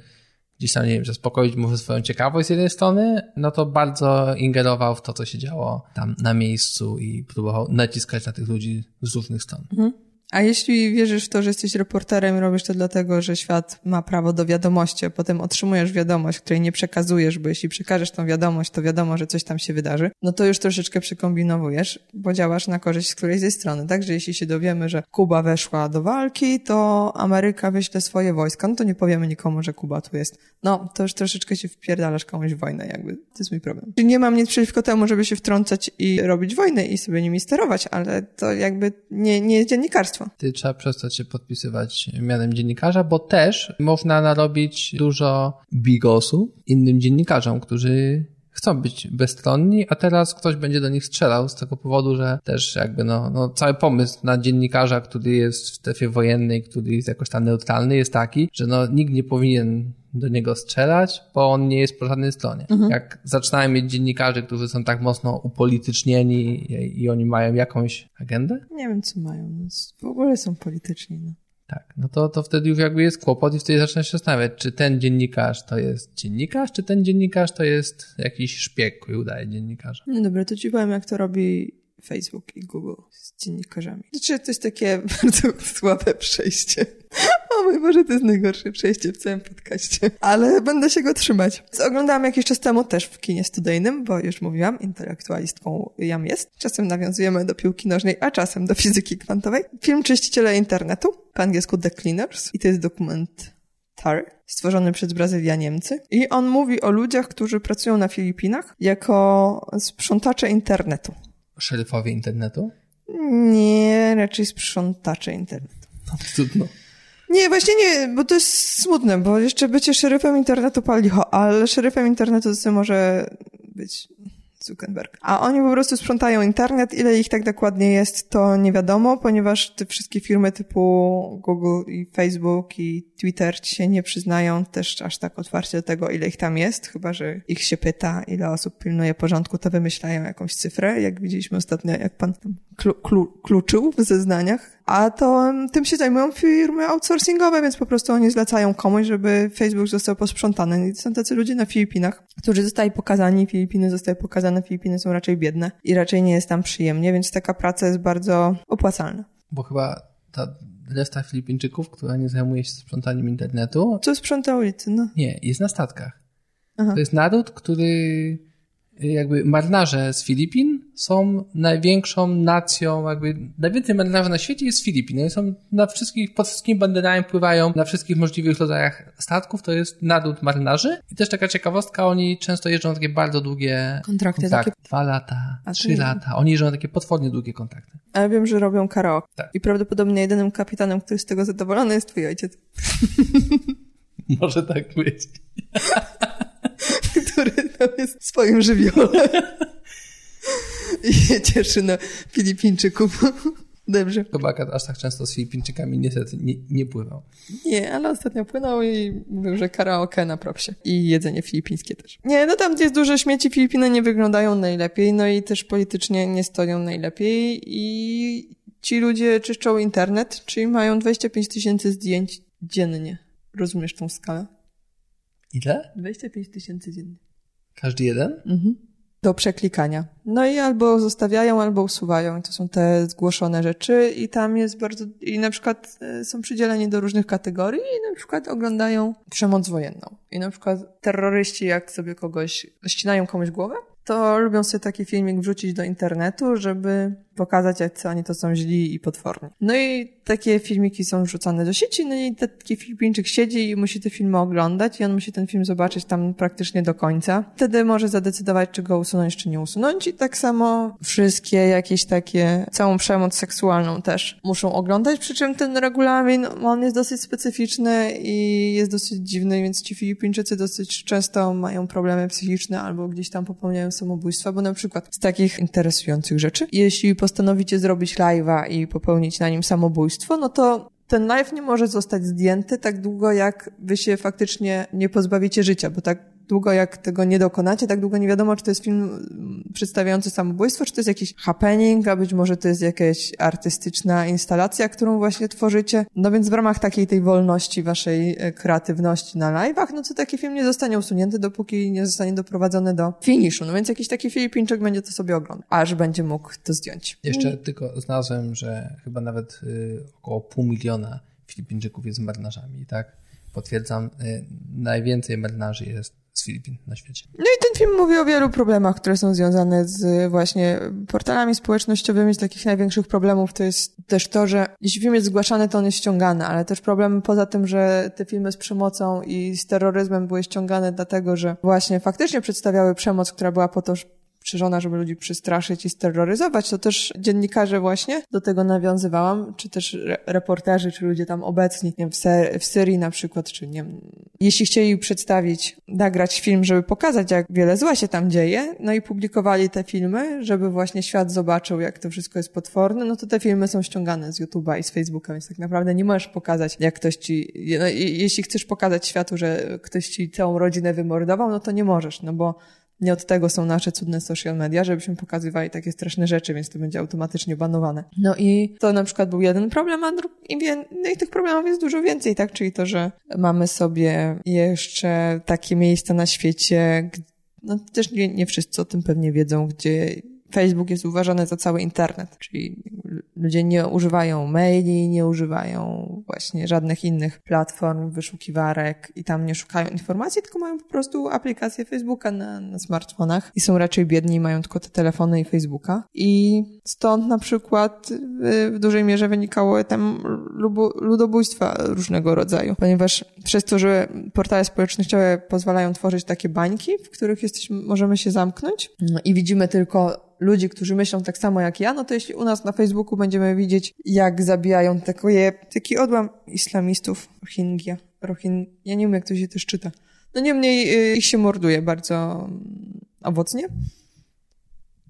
gdzieś tam, nie wiem, zaspokoić może swoją ciekawość z jednej strony, no to bardzo ingerował w to, co się działo tam na miejscu i próbował naciskać na tych ludzi z różnych stron. Mhm. A jeśli wierzysz w to, że jesteś reporterem, robisz to dlatego, że świat ma prawo do wiadomości, a potem otrzymujesz wiadomość, której nie przekazujesz, bo jeśli przekażesz tą wiadomość, to wiadomo, że coś tam się wydarzy, no to już troszeczkę przykombinowujesz, bo działasz na korzyść z którejś ze strony. Także jeśli się dowiemy, że Kuba weszła do walki, to Ameryka wyśle swoje wojska, no to nie powiemy nikomu, że Kuba tu jest. No, to już troszeczkę się wpierdalasz komuś w wojnę, jakby. To jest mój problem. Czyli nie mam nic przeciwko temu, żeby się wtrącać i robić wojnę i sobie nimi sterować, ale to jakby nie, nie jest dziennikarstwo Ty trzeba przestać się podpisywać mianem dziennikarza, bo też można narobić dużo bigosu innym dziennikarzom, którzy chcą być bezstronni, a teraz ktoś będzie do nich strzelał z tego powodu, że też jakby no, no cały pomysł na dziennikarza, który jest w strefie wojennej, który jest jakoś tam neutralny, jest taki, że no nikt nie powinien do niego strzelać, bo on nie jest po żadnej stronie. Mhm. Jak zaczynają mieć dziennikarzy, którzy są tak mocno upolitycznieni i, i, oni mają jakąś agendę? Nie wiem, co mają. W ogóle są polityczni. No. Tak, no to, to wtedy już jakby jest kłopot i wtedy zaczyna się zastanawiać, czy ten dziennikarz to jest dziennikarz, czy ten dziennikarz to jest jakiś szpieg, który udaje dziennikarza. No dobra, to ci powiem, jak to robi Facebook i Google z dziennikarzami. Znaczy, to jest takie bardzo słabe przejście. O mój Boże, to jest najgorsze przejście w całym podcaście. Ale będę się go trzymać. Oglądałam jakiś czas temu też w kinie studyjnym, bo już mówiłam, intelektualistką jam jest. Czasem nawiązujemy do piłki nożnej, a czasem do fizyki kwantowej. Film Czyściciele Internetu, po angielsku The Cleaners. I to jest dokument TAR, stworzony przez Brazylia Niemcy. I on mówi o ludziach, którzy pracują na Filipinach jako sprzątacze internetu. Szeryfowie internetu? Nie, raczej sprzątacze internetu. Trudno. Nie, właśnie nie, bo to jest smutne, bo jeszcze bycie szeryfem internetu pali ho, ale szeryfem internetu to może być Zuckerberg. A oni po prostu sprzątają internet. Ile ich tak dokładnie jest, to nie wiadomo, ponieważ te wszystkie firmy typu Google i Facebook i Twitter się nie przyznają też aż tak otwarcie do tego, ile ich tam jest, chyba że ich się pyta, ile osób pilnuje porządku, to wymyślają jakąś cyfrę, jak widzieliśmy ostatnio, jak pan tam klu, klu, kluczył w zeznaniach. A to tym się zajmują firmy outsourcingowe, więc po prostu oni zlecają komuś, żeby Facebook został posprzątany. I są tacy ludzie na Filipinach, którzy zostali pokazani, Filipiny zostały pokazane, Filipiny są raczej biedne i raczej nie jest tam przyjemnie, więc taka praca jest bardzo opłacalna. Bo chyba ta reszta Filipińczyków, która nie zajmuje się sprzątaniem internetu. Co sprząta ulicy, no. Nie, jest na statkach. Aha. To jest naród, który jakby marynarze z Filipin są największą nacją, jakby najwięcej marynarzy na świecie jest z Filipin. Oni są na wszystkich, pod wszystkimi banderami pływają na wszystkich możliwych rodzajach statków, to jest naród marynarzy. I też taka ciekawostka, oni często jeżdżą na takie bardzo długie kontrakty. kontrakty. Takie... Dwa lata, A trzy lata. Oni jeżdżą na takie potwornie długie kontrakty. Ale wiem, że robią karaoke. Tak. I prawdopodobnie jedynym kapitanem, który z tego zadowolony jest twój ojciec. Może tak być. który tam jest swoim żywiolem. I się cieszy na Filipińczyków. Dobrze. Chyba aż tak często z Filipińczykami niestety nie, nie pływał. Nie, ale ostatnio płynął i mówił, że karaoke na propsie. I jedzenie filipińskie też. Nie, no tam gdzie jest dużo śmieci, Filipiny nie wyglądają najlepiej, no i też politycznie nie stoją najlepiej i ci ludzie czyszczą internet, czyli mają 25 tysięcy zdjęć dziennie. Rozumiesz tą skalę? Ile? 25 tysięcy dziennie. Każdy jeden? Mhm. Do przeklikania. No i albo zostawiają, albo usuwają. To są te zgłoszone rzeczy i tam jest bardzo... I na przykład e, są przydzieleni do różnych kategorii i na przykład oglądają przemoc wojenną. I na przykład terroryści, jak sobie kogoś... ścinają komuś głowę, to lubią sobie taki filmik wrzucić do internetu, żeby pokazać, jak oni to są źli i potworni. No i takie filmiki są wrzucane do sieci, no i taki Filipińczyk siedzi i musi te filmy oglądać i on musi ten film zobaczyć tam praktycznie do końca. Wtedy może zadecydować, czy go usunąć, czy nie usunąć i tak samo wszystkie jakieś takie, całą przemoc seksualną też muszą oglądać, przy czym ten regulamin, on jest dosyć specyficzny i jest dosyć dziwny, więc ci Filipińczycy dosyć często mają problemy psychiczne albo gdzieś tam popełniają samobójstwa, bo na przykład z takich interesujących rzeczy, jeśli postanowicie zrobić live'a i popełnić na nim samobójstwo, no to ten live nie może zostać zdjęty tak długo, jak wy się faktycznie nie pozbawicie życia, bo tak długo jak tego nie dokonacie, tak długo nie wiadomo, czy to jest film mm, przedstawiający samobójstwo, czy to jest jakiś happening, a być może to jest jakaś artystyczna instalacja, którą właśnie tworzycie. No więc w ramach takiej tej wolności waszej e, kreatywności na live'ach, no to taki film nie zostanie usunięty, dopóki nie zostanie doprowadzony do finiszu. No więc jakiś taki Filipińczyk będzie to sobie oglądał, aż będzie mógł to zdjąć. Jeszcze tylko znalazłem, że chyba nawet y, około pół miliona Filipińczyków jest marynarzami, tak? Potwierdzam, y, najwięcej marynarzy jest z Filipin na świecie. No i ten film mówi o wielu problemach, które są związane z właśnie portalami społecznościowymi. Z takich największych problemów to jest też to, że jeśli film jest zgłaszany, to on jest ściągany, ale też problem poza tym, że te filmy z przemocą i z terroryzmem były ściągane dlatego, że właśnie faktycznie przedstawiały przemoc, która była po to, strzeżona, żeby ludzi przestraszyć i steroryzować, to też dziennikarze właśnie do tego nawiązywałam, czy też reporterzy, czy ludzie tam obecni, nie wiem, w, w Syrii na przykład, czy nie jeśli chcieli przedstawić, nagrać film, żeby pokazać, jak wiele zła się tam dzieje, no i publikowali te filmy, żeby właśnie świat zobaczył, jak to wszystko jest potworne, no to te filmy są ściągane z YouTube'a i z Facebooka, więc tak naprawdę nie możesz pokazać, jak ktoś ci, no, jeśli chcesz pokazać światu, że ktoś ci całą rodzinę wymordował, no to nie możesz, no bo nie od tego są nasze cudne social media, żebyśmy pokazywali takie straszne rzeczy, więc to będzie automatycznie banowane. No i to na przykład był jeden problem, a drugi, no i tych problemów jest dużo więcej, tak? Czyli to, że mamy sobie jeszcze takie miejsca na świecie, no też nie, nie wszyscy o tym pewnie wiedzą, gdzie Facebook jest uważany za cały internet, czyli ludzie nie używają maili, nie używają właśnie żadnych innych platform, wyszukiwarek i tam nie szukają informacji, tylko mają po prostu aplikację Facebooka na, na smartfonach i są raczej biedni mają tylko te telefony i Facebooka. I stąd na przykład y, w dużej mierze wynikało tam ludobójstwa różnego rodzaju, ponieważ przez to, że portale społecznościowe pozwalają tworzyć takie bańki, w których jesteśmy, możemy się zamknąć no i widzimy tylko ludzi, którzy myślą tak samo jak ja, no to jeśli u nas na Facebooku będziemy widzieć, jak zabijają takie, taki odłam islamistów, Rohingya, Rohin, ja nie wiem, jak to się też czyta. No niemniej y, ich się morduje bardzo mm, owocnie.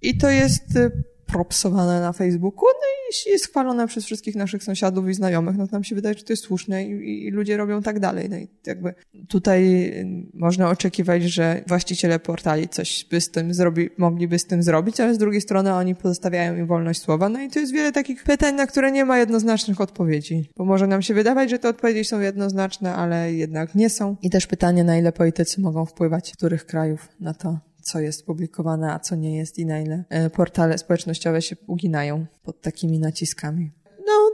I to jest y, propsowane na Facebooku, no i jest chwalone przez wszystkich naszych sąsiadów i znajomych, no to nam się wydaje, że to jest słuszne i, i, ludzie robią tak dalej. No i jakby tutaj można oczekiwać, że właściciele portali coś by z tym zrobi, mogliby z tym zrobić, ale z drugiej strony oni pozostawiają im wolność słowa. No i to jest wiele takich pytań, na które nie ma jednoznacznych odpowiedzi. Bo może nam się wydawać, że te odpowiedzi są jednoznaczne, ale jednak nie są. I też pytanie, na ile politycy mogą wpływać których krajów na to, co jest publikowane, a co nie jest i na ile e, portale społecznościowe się uginają pod takimi naciskami. No,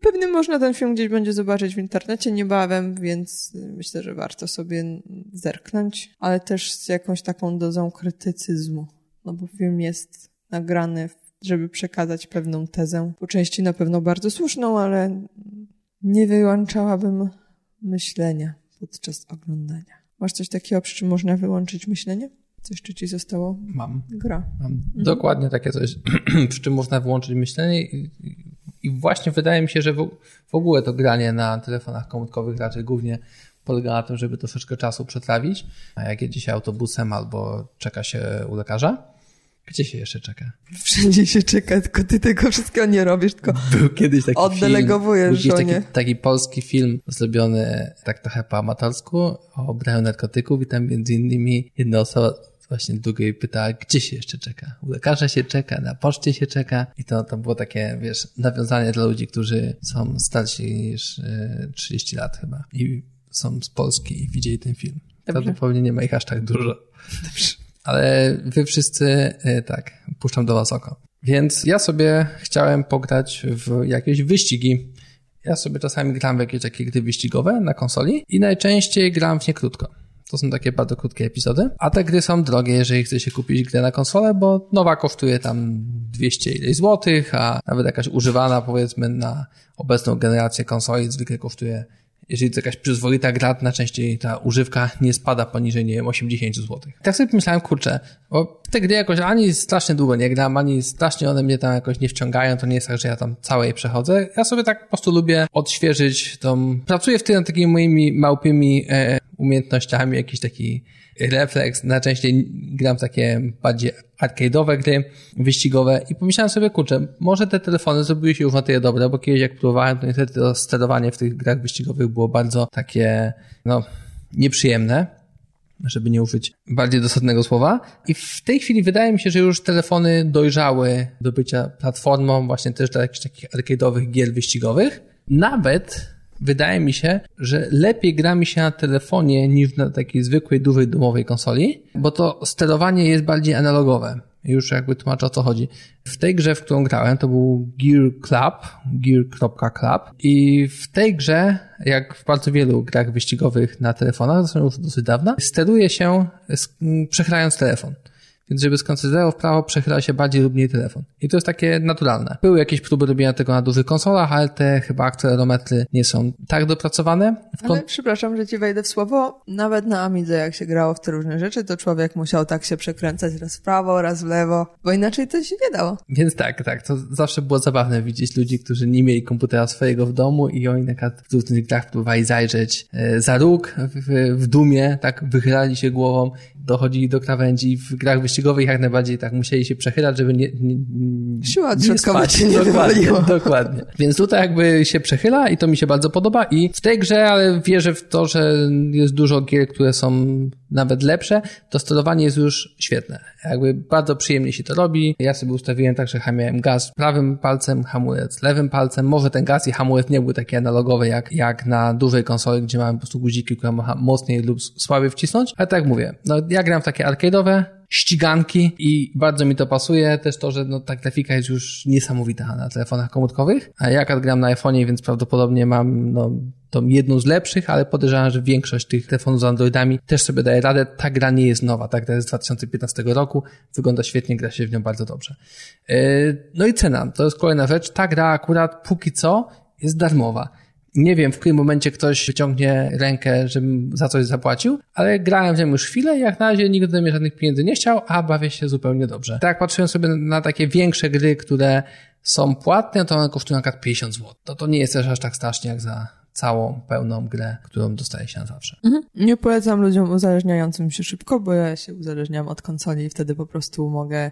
pewnie można ten film gdzieś będzie zobaczyć w internecie niebawem, więc myślę, że warto sobie zerknąć, ale też z jakąś taką dozą krytycyzmu, no bo film jest nagrany, żeby przekazać pewną tezę, po części na pewno bardzo słuszną, ale nie wyłączałabym myślenia podczas oglądania. Masz coś takiego, przy czym można wyłączyć myślenie? Co jeszcze ci zostało? Mam. Gra. Mam mhm. dokładnie takie coś, przy czym można wyłączyć myślenie i, i właśnie wydaje mi się, że w, w, ogóle to granie na telefonach komórkowych raczej głównie polega na tym, żeby troszeczkę czasu przetrawić. A jak jedzie się autobusem albo czeka się u lekarza, gdzie się jeszcze czeka? Wszędzie się czeka, tylko ty tego wszystkiego nie robisz, tylko był kiedyś taki oddelegowujesz film, był taki, taki, polski film zrobiony tak trochę po amatorsku o obraniu narkotyków i tam między innymi jedna osoba właśnie drugiej pyta, gdzie się jeszcze czeka? U lekarza się czeka, na poczcie się czeka i to, to było takie, wiesz, nawiązanie dla ludzi, którzy są starsi niż 30 e, lat chyba i są z Polski i widzieli ten film. Dobrze. To nie ma ich aż tak dużo. Dobrze. Ale wy wszyscy, e, tak, puszczam do was oko. Więc ja sobie chciałem pograć w jakieś wyścigi. Ja sobie czasami gram w jakieś takie gry wyścigowe na konsoli i najczęściej gram w nie krótko. To są takie bardzo krótkie epizody. A te gry są drogie, jeżeli chce się kupić grę na konsolę, bo nowa kosztuje tam 200 ileś złotych, a nawet jakaś używana powiedzmy na obecną generację konsoli zwykle kosztuje jeżeli to jakaś przyzwoita gra, najczęściej ta używka nie spada poniżej, nie wiem, 80 zł. Tak sobie myślałem, kurczę, bo te gry jakoś ani strasznie długo nie gram, ani strasznie one mnie tam jakoś nie wciągają, to nie jest tak, że ja tam całej przechodzę. Ja sobie tak po prostu lubię odświeżyć tą... Pracuję w tym takimi moimi małpymi e, umiejętnościami, jakiś taki refleks. Najczęściej gram takie bardziej arcade'owe gry, wyścigowe i pomyślałem sobie, kurczę, może te telefony zrobiły się już na tyle dobre, bo kiedyś jak próbowałem, to niestety to sterowanie w tych grach wyścigowych było bardzo takie, no, nieprzyjemne żeby nie użyć bardziej dosadnego słowa. I w tej chwili wydaje mi się, że już telefony dojrzały do bycia platformą właśnie też dla jakichś takich arcade'owych gier wyścigowych. Nawet wydaje mi się, że lepiej gra mi się na telefonie niż na takiej zwykłej, dużej domowej konsoli, bo to sterowanie jest bardziej analogowe. Już jakby tłumaczę o co chodzi. W tej grze, w którą grałem, to był Gear Club, gear.club i w tej grze, jak w bardzo wielu grach wyścigowych na telefonach, są już dosyć dawna, steruje się przechylając telefon. Więc żeby skoncentrował w prawo, przechyla się bardziej lub mniej telefon. I to jest takie naturalne. Były jakieś próby robienia tego na dużych konsolach, ale te chyba akcelerometry nie są tak dopracowane. Kon... Ale przepraszam, że ci wejdę w słowo. Nawet na Amidze, jak się grało w te różne rzeczy, to człowiek musiał tak się przekręcać raz w prawo, raz w lewo, bo inaczej to się nie dało. Więc tak, tak. To zawsze było zabawne widzieć ludzi, którzy nie mieli komputera swojego w domu i oni na przykład w różnych grach próbowali zajrzeć e, za róg w, w dumie, tak wychylali się głową dochodzili do krawędzi w grach wyścigowych jak najbardziej tak musieli się przechylać, żeby nie, nie, Siła nie spać. Nie dokładnie, dokładnie. Więc tutaj jakby się przechyla i to mi się bardzo podoba i w tej grze, ale wierzę w to, że jest dużo gier, które są nawet lepsze, to sterowanie jest już świetne. Jakby bardzo przyjemnie się to robi. Ja sobie ustawiłem tak, że miałem gaz prawym palcem, hamulec lewym palcem. Może ten gaz i hamulec nie były takie analogowe jak, jak na dużej konsoli, gdzie mamy po prostu guziki, które można mocniej lub słabiej wcisnąć. Ale tak mówię, no ja gram w takie arcade'owe, ściganki i bardzo mi to pasuje. Też to, że no, ta grafika jest już niesamowita na telefonach komórkowych. A ja akurat gram na iPhone'ie, więc prawdopodobnie mam no, tą jedną z lepszych, ale podejrzewam, że większość tych telefonów z Androidami też sobie daje radę. Ta gra nie jest nowa, ta gra jest z 2015 roku, wygląda świetnie, gra się w nią bardzo dobrze. Yy, no i cena, to jest kolejna rzecz. Ta gra akurat póki co jest darmowa. Nie wiem, w którym momencie ktoś wyciągnie rękę, żebym za coś zapłacił, ale grałem w nią już chwilę i jak na razie nikt ode mnie żadnych pieniędzy nie chciał, a bawię się zupełnie dobrze. Tak, patrzyłem sobie na takie większe gry, które są płatne, to one kosztują na przykład 50 zł. To to nie jest też aż tak strasznie jak za całą, pełną grę, którą dostaje się na zawsze. Mhm. Nie polecam ludziom uzależniającym się szybko, bo ja się uzależniam od konsoli i wtedy po prostu mogę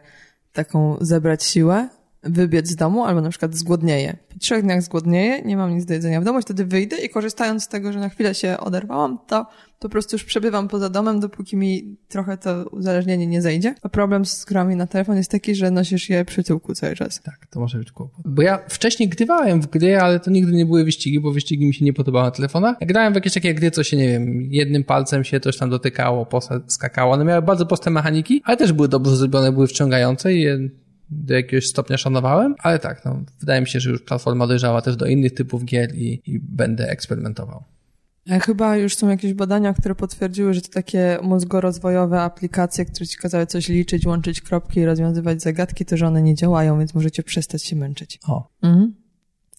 taką zebrać siłę wybiec z domu, albo na przykład zgłodnieję. Po trzech dniach zgłodnieję, nie mam nic do jedzenia w domu, wtedy wyjdę i korzystając z tego, że na chwilę się oderwałam, to po prostu już przebywam poza domem, dopóki mi trochę to uzależnienie nie zejdzie. A problem z grami na telefon jest taki, że nosisz je przy tyłku cały czas. Tak, to może być kłopot. Bo ja wcześniej grywałem w gry, ale to nigdy nie były wyścigi, bo wyścigi mi się nie podobały na telefonach. Ja grałem w jakieś takie gry, co się, nie wiem, jednym palcem się coś tam dotykało, skakało. One miały bardzo proste mechaniki, ale też były dobrze zrobione, były wciągające i je do jakiegoś stopnia szanowałem, ale tak, no, wydaje mi się, że już platforma dojrzała też do innych typów gier i, i będę eksperymentował. A chyba już są jakieś badania, które potwierdziły, że to takie mózgorozwojowe aplikacje, które ci kazały coś liczyć, łączyć kropki i rozwiązywać zagadki, to że one nie działają, więc możecie przestać się męczyć. O. Mhm.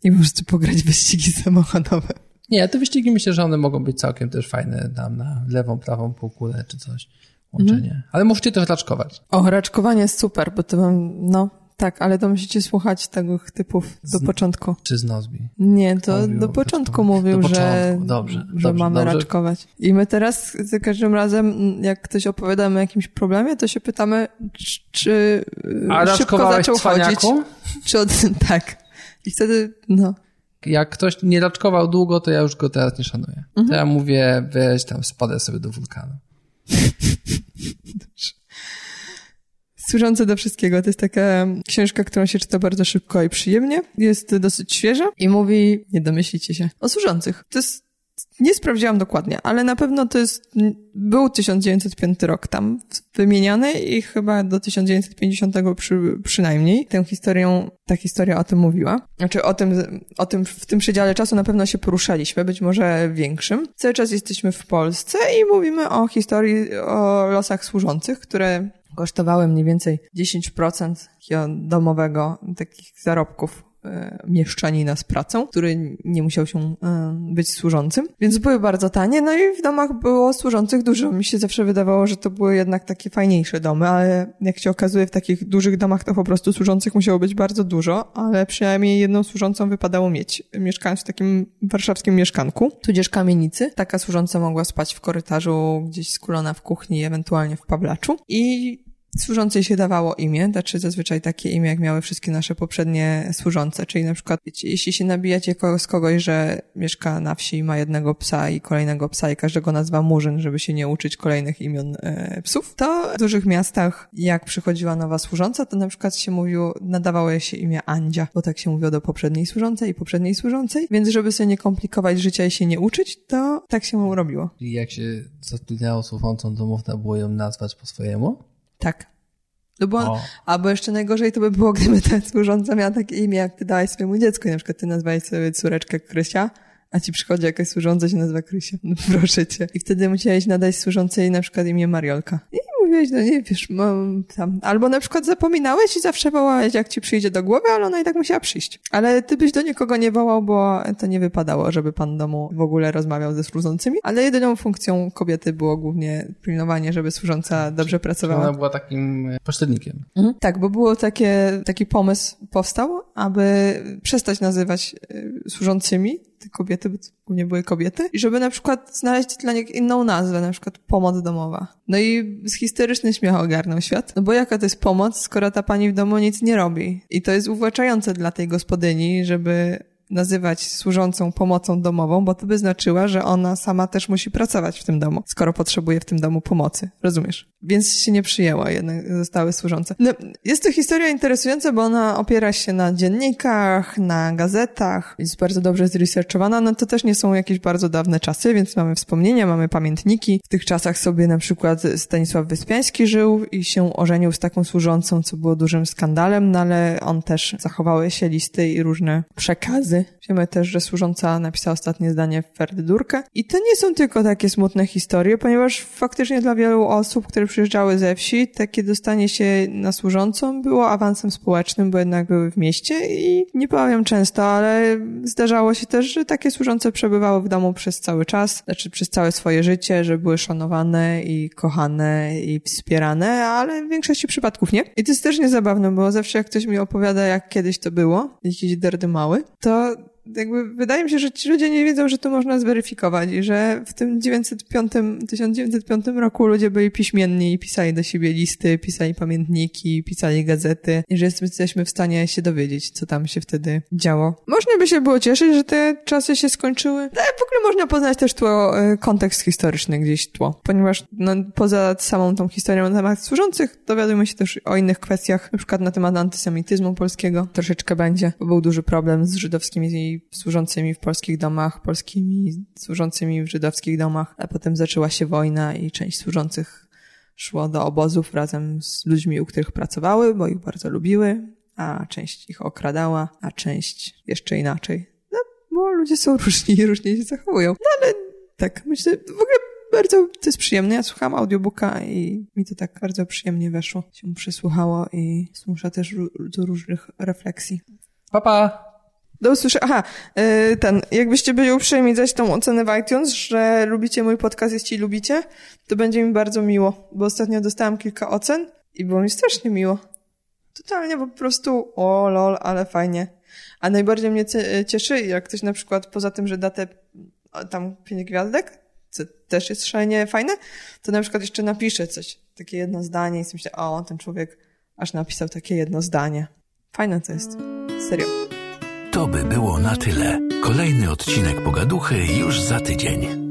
I możecie pograć wyścigi samochodowe. Nie, te wyścigi myślę, że one mogą być całkiem też fajne tam na lewą, prawą półkulę czy coś łączenie. Mhm. Ale możecie też raczkować. O, raczkowanie jest super, bo to mam, no, tak, ale to musicie słuchać tego typów do z, początku. Czy z Nozbi? Nie, to mówił, do początku mówił, do że, dobrze, że dobrze, mamy dobrze. raczkować. I my teraz za każdym razem, jak ktoś opowiadamy o jakimś problemie, to się pytamy, czy A szybko zaczął chodzić. Czy od, tak. I wtedy, no. Jak ktoś nie raczkował długo, to ja już go teraz nie szanuję. Mhm. To ja mówię, weź tam spadę sobie do wulkanu. Służące do wszystkiego. To jest taka książka, którą się czyta bardzo szybko i przyjemnie. Jest dosyć świeża i mówi, nie domyślicie się, o służących. To jest nie sprawdziłam dokładnie, ale na pewno to jest, był 1905 rok tam wymieniany i chyba do 1950 przy, przynajmniej tę historię, ta historia o tym mówiła. Znaczy o tym, o tym, w tym przedziale czasu na pewno się poruszaliśmy, być może większym. Cały czas jesteśmy w Polsce i mówimy o historii, o losach służących, które kosztowały mniej więcej 10% domowego takich zarobków mieszczanina z pracą, który nie musiał się e, być służącym, więc były bardzo tanie, no i w domach było służących dużo. Mi się zawsze wydawało, że to były jednak takie fajniejsze domy, ale jak się okazuje w takich dużych domach to po prostu służących musiało być bardzo dużo, ale przynajmniej jedną służącą wypadało mieć. Mieszkając w takim warszawskim mieszkanku, tudzież kamienicy, taka służąca mogła spać w korytarzu, gdzieś skulona w kuchni, ewentualnie w pawlaczu i służącej się dawało imię, znaczy zazwyczaj takie imię, jak miały wszystkie nasze poprzednie służące, czyli na przykład, jeśli się nabijacie z kogoś, że mieszka na wsi i ma jednego psa i kolejnego psa i każdego nazywa Murzyn, żeby się nie uczyć kolejnych imion e, psów, to w dużych miastach, jak przychodziła nowa służąca, to na przykład się mówiło, nadawało się imię Andzia, bo tak się mówiło do poprzedniej służącej i poprzedniej służącej, więc żeby sobie nie komplikować życia i się nie uczyć, to tak się robiło. I jak się zatrudniało służącą, to można było ją nazwać po swojemu? Tak. No bo, albo jeszcze najgorzej to by było, gdyby ta służąca miała takie imię, jak ty dałeś swojemu dziecku. Na przykład ty nazwałeś sobie córeczkę Krysia, a ci przychodzi jakaś służąca się nazywa Krysia. No proszę cię. I wtedy musiałeś nadać służącej na przykład imię Mariolka. I mówiłeś, no nie wiesz, mam tam. Albo na przykład zapominałeś i zawsze wołałeś, jak ci przyjdzie do głowy, ale ona i tak musiała przyjść. Ale ty byś do nikogo nie wołał, bo to nie wypadało, żeby pan domu w ogóle rozmawiał ze służącymi. Ale jedyną funkcją kobiety było głównie pilnowanie, żeby służąca dobrze pracowała. Ona była takim pośrednikiem. Mhm. Tak, bo było takie, taki pomysł powstał, aby przestać nazywać e, służącymi te kobiety, bo to głównie były kobiety, i żeby na przykład znaleźć dla nich inną nazwę, na przykład pomoc domowa. No i historyczny śmiech ogarnął świat, no bo jaka to jest pomoc, skoro ta pani w domu nic nie robi. I to jest uwłaczające dla tej gospodyni, żeby nazywać służącą pomocą domową, bo to by znaczyła, że ona sama też musi pracować w tym domu, skoro potrzebuje w tym domu pomocy. Rozumiesz? Więc się nie przyjęła, jednak zostały służące. No, jest to historia interesująca, bo ona opiera się na dziennikach, na gazetach, jest bardzo dobrze zresearchowana, no to też nie są jakieś bardzo dawne czasy, więc mamy wspomnienia, mamy pamiętniki. W tych czasach sobie na przykład Stanisław Wyspiański żył i się ożenił z taką służącą, co było dużym skandalem, no ale on też zachowały się listy i różne przekazy. Wiemy też, że służąca napisała ostatnie zdanie w Ferdydurkę. I to nie są tylko takie smutne historie, ponieważ faktycznie dla wielu osób, które przyjeżdżały ze wsi, takie dostanie się na służącą było awansem społecznym, bo jednak były w mieście i nie powiem często, ale zdarzało się też, że takie służące przebywały w domu przez cały czas, znaczy przez całe swoje życie, że były szanowane i kochane i wspierane, ale w większości przypadków nie. I to jest też niezabawne, bo zawsze jak ktoś mi opowiada, jak kiedyś to było, jakiś derdy mały, to jakby wydaje mi się, że ci ludzie nie wiedzą, że to można zweryfikować i że w tym 905, 1905 roku ludzie byli piśmienni i pisali do siebie listy, pisali pamiętniki, pisali gazety i że jesteśmy w stanie się dowiedzieć, co tam się wtedy działo. Można by się było cieszyć, że te czasy się skończyły, ale w ogóle można poznać też tło, e, kontekst historyczny gdzieś tło, ponieważ no, poza samą tą historią na temat służących dowiadujemy się też o innych kwestiach, na przykład na temat antysemityzmu polskiego. Troszeczkę będzie, bo był duży problem z żydowskimi służącymi w polskich domach, polskimi służącymi w żydowskich domach, a potem zaczęła się wojna i część służących szło do obozów razem z ludźmi, u których pracowały, bo ich bardzo lubiły, a część ich okradała, a część jeszcze inaczej. No, bo ludzie są różni i różnie się zachowują. No ale tak, myślę, w ogóle bardzo to jest przyjemne. Ja słucham audiobooka i mi to tak bardzo przyjemnie weszło. Się przysłuchało i zmusza też do różnych refleksji. Papa! Do usłyszenia. Aha, yy, ten, jakbyście byli uprzejmi dać tą ocenę w iTunes, że lubicie mój podcast, jeśli lubicie, to będzie mi bardzo miło, bo ostatnio dostałam kilka ocen i było mi strasznie miło. Totalnie po prostu, o lol, ale fajnie. A najbardziej mnie cieszy, jak ktoś na przykład, poza tym, że da te tam pięć gwiazdek, co też jest szalenie fajne, to na przykład jeszcze napisze coś, takie jedno zdanie i sobie myślę, o, ten człowiek aż napisał takie jedno zdanie. Fajne to jest. Serio. To by było na tyle. Kolejny odcinek Pogaduchy już za tydzień.